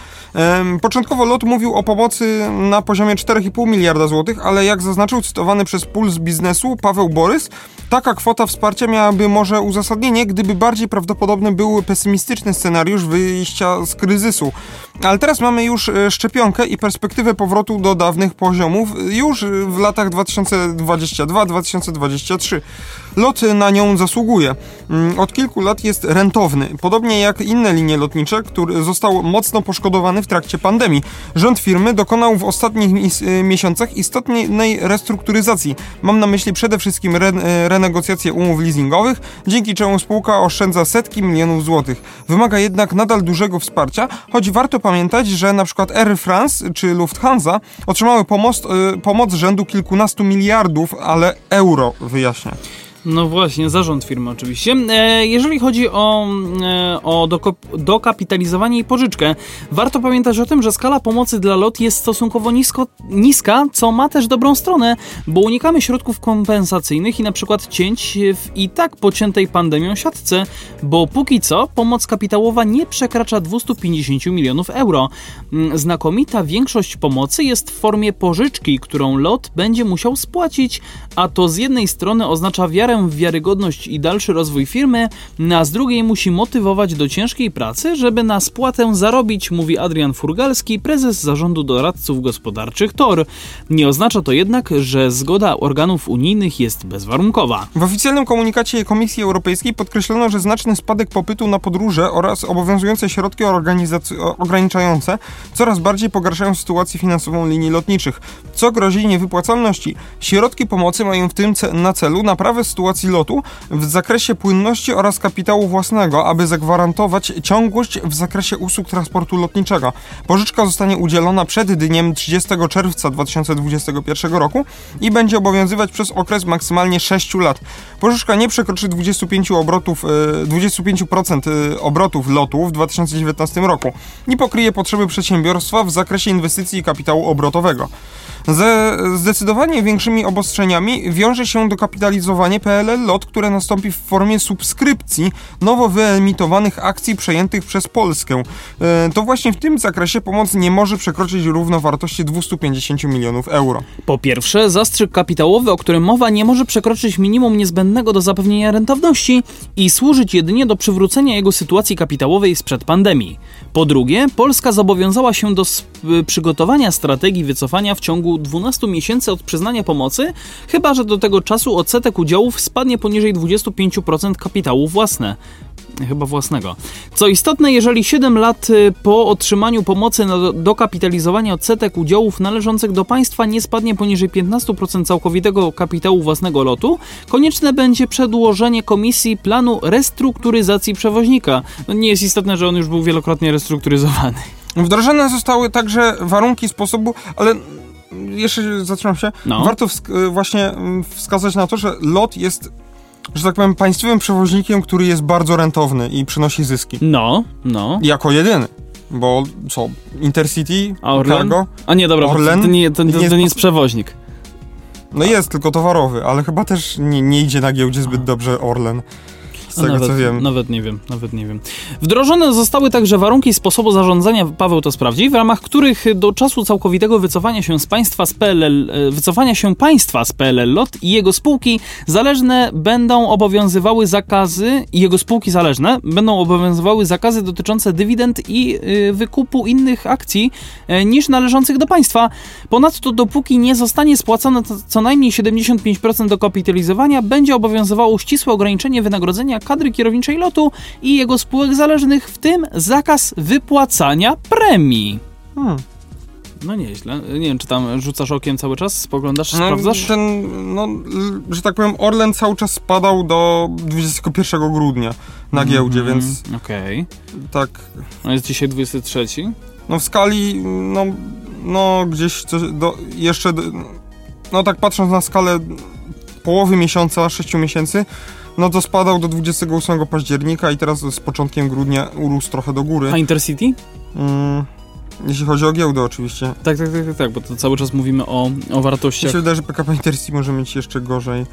Początkowo LOT mówił o pomocy na poziomie 4,5 miliarda złotych, ale jak zaznaczył cytowany przez Puls Biznesu Paweł Borys, taka kwota wsparcia miałaby może uzasadnienie, gdyby bardziej prawdopodobny był pesymistyczny scenariusz wyjścia z kryzysu. Ale teraz mamy już e, szczepionkę i perspektywę powrotu do dawnych poziomów e, już w latach 2022-2023. LOT na nią zasługuje. Mm, Od kilku lat jest rentowny, podobnie jak inne linie lotnicze, który został mocno poszkodowany w trakcie pandemii. Rząd firmy dokonał w ostatnich y, miesiącach istotnej restrukturyzacji. Mam na myśli przede wszystkim re- y, renegocjację umów leasingowych, dzięki czemu spółka oszczędza setki milionów złotych. Wymaga jednak nadal dużego wsparcia, choć warto pamiętać, że przykład Air France czy Lufthansa otrzymały pomoc, y, pomoc rzędu kilkunastu miliardów, ale euro, wyjaśnia. No właśnie, zarząd firmy oczywiście. E, jeżeli chodzi o, e, o dokapitalizowanie i pożyczkę, warto pamiętać o tym, że skala pomocy dla LOT jest stosunkowo nisko, niska, co ma też dobrą stronę, bo unikamy środków kompensacyjnych i na przykład cięć w i tak pociętej pandemią siatce, bo póki co pomoc kapitałowa nie przekracza 250 milionów euro. Mm, Znakomita większość pomocy jest w formie pożyczki, którą LOT będzie musiał spłacić, a to z jednej strony oznacza wiarę w wiarygodność i dalszy rozwój firmy, a z drugiej musi motywować do ciężkiej pracy, żeby na spłatę zarobić, mówi Adrian Furgalski, prezes zarządu doradców gospodarczych TOR. Nie oznacza to jednak, że zgoda organów unijnych jest bezwarunkowa. W oficjalnym komunikacie Komisji Europejskiej podkreślono, że znaczny spadek popytu na podróże oraz obowiązujące środki ograniczające coraz bardziej pogarszają sytuację finansową linii lotniczych, co grozi niewypłacalności. Środki pomocy mają w tym na celu naprawę sytuacji lotu w zakresie płynności oraz kapitału własnego, aby zagwarantować ciągłość w zakresie usług transportu lotniczego. Pożyczka zostanie udzielona przed dniem 30 czerwca 2021 roku i będzie obowiązywać przez okres maksymalnie 6 lat. Pożyczka nie przekroczy 25 obrotów, e, 25% e, obrotów lotu w 2019 roku i pokryje potrzeby przedsiębiorstwa w zakresie inwestycji i kapitału obrotowego. Ze zdecydowanie większymi obostrzeniami wiąże się dokapitalizowanie PLL LOT, które nastąpi w formie subskrypcji nowo wyemitowanych akcji przejętych przez Polskę. E, To właśnie w tym zakresie pomoc nie może przekroczyć równowartości 250 milionów euro. Po pierwsze, zastrzyk kapitałowy, o którym mowa, nie może przekroczyć minimum niezbędnego do zapewnienia rentowności i służyć jedynie do przywrócenia jego sytuacji kapitałowej sprzed pandemii. Po drugie, Polska zobowiązała się do sp- przygotowania strategii wycofania w ciągu 12 miesięcy od przyznania pomocy, chyba że do tego czasu odsetek udziałów spadnie poniżej 25% kapitału własne chyba własnego. Co istotne, jeżeli 7 lat y, po otrzymaniu pomocy na do- dokapitalizowanie odsetek udziałów należących do państwa nie spadnie poniżej 15% całkowitego kapitału własnego lotu, konieczne będzie przedłożenie komisji planu restrukturyzacji przewoźnika. No nie jest istotne, że on już był wielokrotnie restrukturyzowany. Wdrożone zostały także warunki sposobu, ale jeszcze zatrzymam się. No. Warto wsk- właśnie mm, wskazać na to, że LOT jest, że tak powiem, państwowym przewoźnikiem, który jest bardzo rentowny i przynosi zyski. No, no. Jako jedyny. Bo co, Intercity, A Orlen? Cargo? A nie, dobra, Orlen? to nie, to, to, to jest nie jest przewoźnik. No jest, tylko towarowy, ale chyba też nie, nie idzie na giełdzie zbyt dobrze Orlen. Z tego nawet, co wiem. Nawet nie wiem, nawet nie wiem. Wdrożone zostały także warunki sposobu zarządzania, Paweł to sprawdzi, w ramach których do czasu całkowitego wycofania się z państwa z PLL, e, wycofania się państwa z PLL LOT i jego spółki zależne będą obowiązywały zakazy i jego spółki zależne będą obowiązywały zakazy dotyczące dywidend i y, wykupu innych akcji e, niż należących do państwa. Ponadto dopóki nie zostanie spłacone co najmniej 75% dokapitalizowania, będzie obowiązywało ścisłe ograniczenie wynagrodzenia kadry kierowniczej lotu i jego spółek zależnych, w tym zakaz wypłacania premii. Hmm. No nieźle. Nie wiem, czy tam rzucasz okiem cały czas, spoglądasz, No, sprawdzasz? ten, no, że tak powiem, Orlen cały czas spadał do 21 grudnia na giełdzie, Mhm, więc Okej. tak, No jest dzisiaj 23. no w skali, no, no gdzieś do, jeszcze, no tak patrząc na skalę połowy miesiąca, 6 miesięcy, no to spadał do 28 października i teraz z początkiem grudnia urósł trochę do góry. A Intercity? Mm, jeśli chodzi o giełdę oczywiście. Tak, tak, tak, tak, tak, bo to cały czas mówimy o, o Mi wartościach. się wydaje, że PKP Intercity może mieć jeszcze gorzej.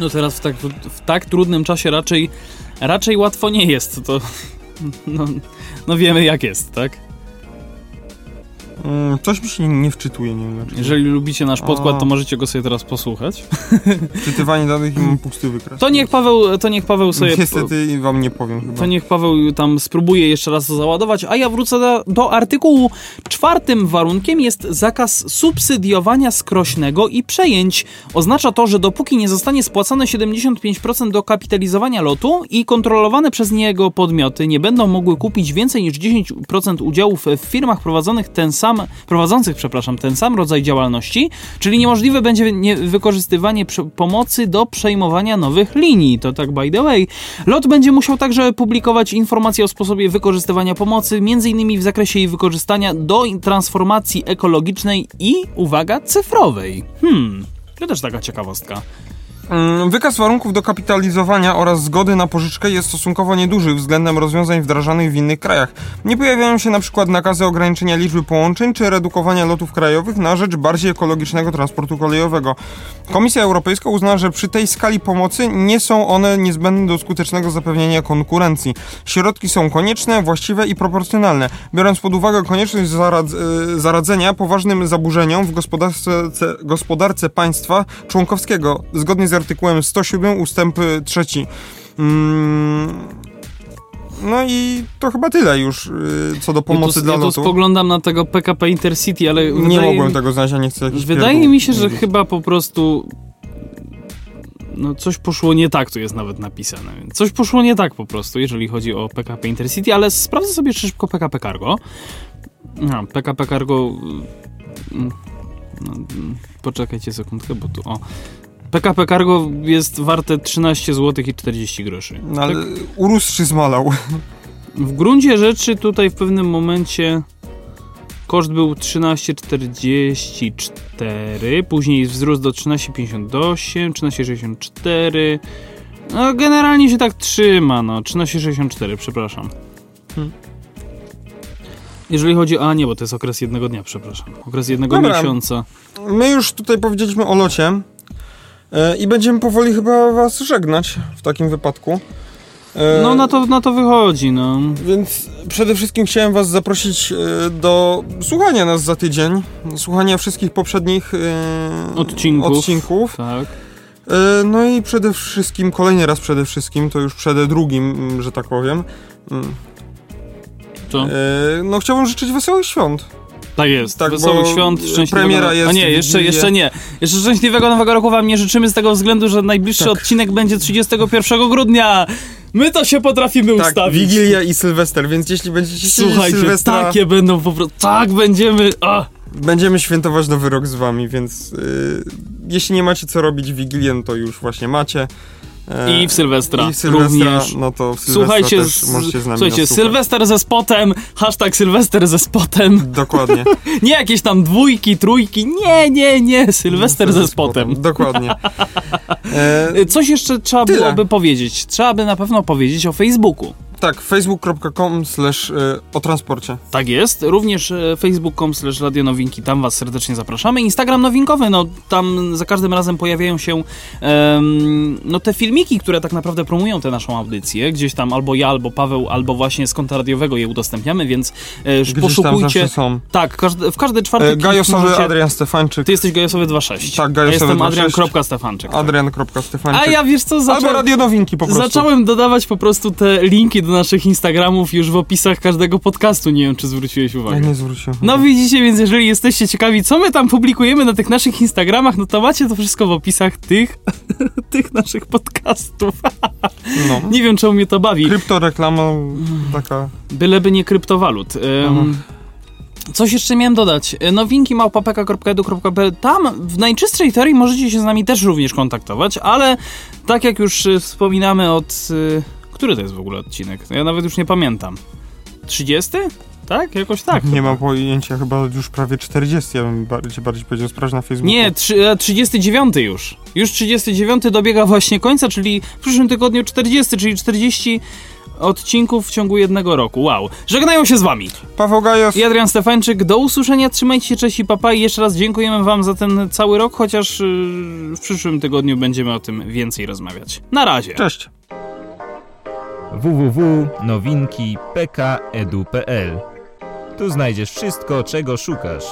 No teraz w tak, w tak trudnym czasie raczej, raczej łatwo nie jest. To, no, no wiemy jak jest, tak? Mm, coś mi się nie wczytuje, nie wiem dlaczego. Jeżeli lubicie nasz podkład, to możecie go sobie teraz posłuchać. Wczytywanie danych i mam pusty wykres. To niech Paweł, to niech Paweł sobie... Niestety wam nie powiem chyba. To niech Paweł tam spróbuje jeszcze raz to załadować, a ja wrócę do, do artykułu. Czwartym warunkiem jest zakaz subsydiowania skrośnego i przejęć. Oznacza to, że dopóki nie zostanie spłacone 75% do kapitalizowania lotu i kontrolowane przez niego podmioty nie będą mogły kupić więcej niż 10% udziałów w firmach prowadzonych ten sam, prowadzących przepraszam, ten sam rodzaj działalności, czyli niemożliwe będzie nie, wykorzystywanie pomocy do przejmowania nowych linii. To tak by the way. LOT będzie musiał także publikować informacje o sposobie wykorzystywania pomocy, m.in. w zakresie jej wykorzystania do transformacji ekologicznej i, uwaga, cyfrowej. Hmm, to też taka ciekawostka. Mm, Wykaz warunków do kapitalizowania oraz zgody na pożyczkę jest stosunkowo nieduży względem rozwiązań wdrażanych w innych krajach. Nie pojawiają się przykład nakazy ograniczenia liczby połączeń czy redukowania lotów krajowych na rzecz bardziej ekologicznego transportu kolejowego. Komisja Europejska uznała, że przy tej skali pomocy nie są one niezbędne do skutecznego zapewnienia konkurencji. Środki są konieczne, właściwe i proporcjonalne. Biorąc pod uwagę konieczność y, zaradzenia poważnym zaburzeniom w gospodarce, ce- gospodarce państwa członkowskiego, zgodnie z artykułem 107 ustęp 3. Mm, no i to chyba tyle już y, co do pomocy ja tu, dla ja tu lotu. spoglądam na tego PKP Intercity, ale Nie wydaje, mogłem tego znaleźć, a nie chcę wydaje pierdół mi się, że chyba po prostu no coś poszło nie tak, tu jest nawet napisane. Coś poszło nie tak po prostu, jeżeli chodzi o PKP Intercity, ale sprawdzę sobie jeszcze szybko PKP Cargo. No, PKP Cargo... mm, No, mm, poczekajcie sekundkę, bo tu o... PKP Cargo jest warte 13 zł i 40 groszy. No, ale Tak, urósł czy zmalał? w gruncie rzeczy tutaj w pewnym momencie koszt był 13,44, później wzrósł do 13,58, 13,64. No generalnie się tak trzyma, no 13,64, przepraszam. Hmm. Jeżeli chodzi, a nie, bo to jest okres jednego dnia, przepraszam. Okres jednego Dobra. miesiąca. My już tutaj powiedzieliśmy o locie i będziemy powoli chyba was żegnać w takim wypadku. E, No na to, na to wychodzi, no. Więc przede wszystkim chciałem was zaprosić e, do słuchania nas za tydzień, słuchania wszystkich poprzednich e, Odcinków. odcinków. Tak. E, No i przede wszystkim, kolejny raz przede wszystkim, to już przede drugim, że tak powiem. mm, e, No chciałbym życzyć wesołych świąt. Tak jest. Tak, Wesołych bo świąt, szczęśliwego... premiera jest A nie, jeszcze, jeszcze nie. Jeszcze szczęśliwego nowego roku wam nie życzymy z tego względu, że najbliższy Tak. odcinek będzie 31 grudnia. My to się potrafimy Tak, ustawić. Wigilia i Sylwester, więc jeśli będziecie Słuchajcie, Sylwestra, takie będą po prostu... Tak będziemy... A. będziemy świętować nowy rok z wami, więc y, jeśli nie macie co robić w Wigilię, to już właśnie macie. E, I w Sylwestra, I w Sylwestra, również. no to w Sylwestra Słuchajcie, też możecie z nami słuchajcie. Sylwester ze spotem, hashtag Sylwester ze spotem. Dokładnie. Nie jakieś tam dwójki, trójki, nie, nie, nie, Sylwester ze spotem. Dokładnie. E, Coś jeszcze trzeba Tyle. byłoby powiedzieć. Trzeba by na pewno powiedzieć o Facebooku. Tak, facebook.com slash y, o transporcie. Tak jest. Również e, facebook.com slash radionowinki, tam was serdecznie zapraszamy. Instagram nowinkowy, no tam za każdym razem pojawiają się em, no te filmiki, które tak naprawdę promują tę naszą audycję. Gdzieś tam albo ja, albo Paweł, albo właśnie z konta radiowego je udostępniamy, więc e, Gdzieś poszukujcie. są. Tak, każdy, w każdy czwartek E, Gajosowy możecie- Adrian Stefańczyk. Ty jesteś Gajosowy 26. Tak, Ja Gajosowy jestem 26. Adrian.stefanczyk. tak. Adrian.stefańczyk. A ja wiesz co, Albo zacząłem, radionowinki po prostu. zacząłem dodawać po prostu te linki do naszych Instagramów już w opisach każdego podcastu. Nie wiem, czy zwróciłeś Ja uwagę. nie zwróciłem. No widzicie, więc jeżeli jesteście ciekawi, co my tam publikujemy na tych naszych Instagramach, no to macie to wszystko w opisach tych, tych naszych podcastów. No. Nie wiem, czemu mnie to bawi. Kryptoreklama taka... Byleby nie kryptowalut. Mhm. Coś jeszcze miałem dodać. E, Nowinki małpapeka.edu.pl Tam w najczystszej teorii możecie się z nami też również kontaktować, ale tak jak już y, wspominamy od... y, Który to jest w ogóle odcinek? Ja nawet już nie pamiętam. 30? Tak? Jakoś tak. Nie chyba. ma pojęcia, chyba już prawie 40, ja bym bardziej, bardziej powiedział, sprawdź na Facebooku. Nie, trzy, e, 39 już. Już 39 dobiega właśnie końca, czyli w przyszłym tygodniu 40, czyli 40 odcinków w ciągu jednego roku. Wow. Żegnają się z wami. Paweł Gajos. I Adrian Stefańczyk. Do usłyszenia. Trzymajcie się, cześć i papa. I jeszcze raz dziękujemy wam za ten cały rok, chociaż yy, w przyszłym tygodniu będziemy o tym więcej rozmawiać. Na razie. Cześć. www.nowinki.pk.edu.pl Tu znajdziesz wszystko, czego szukasz.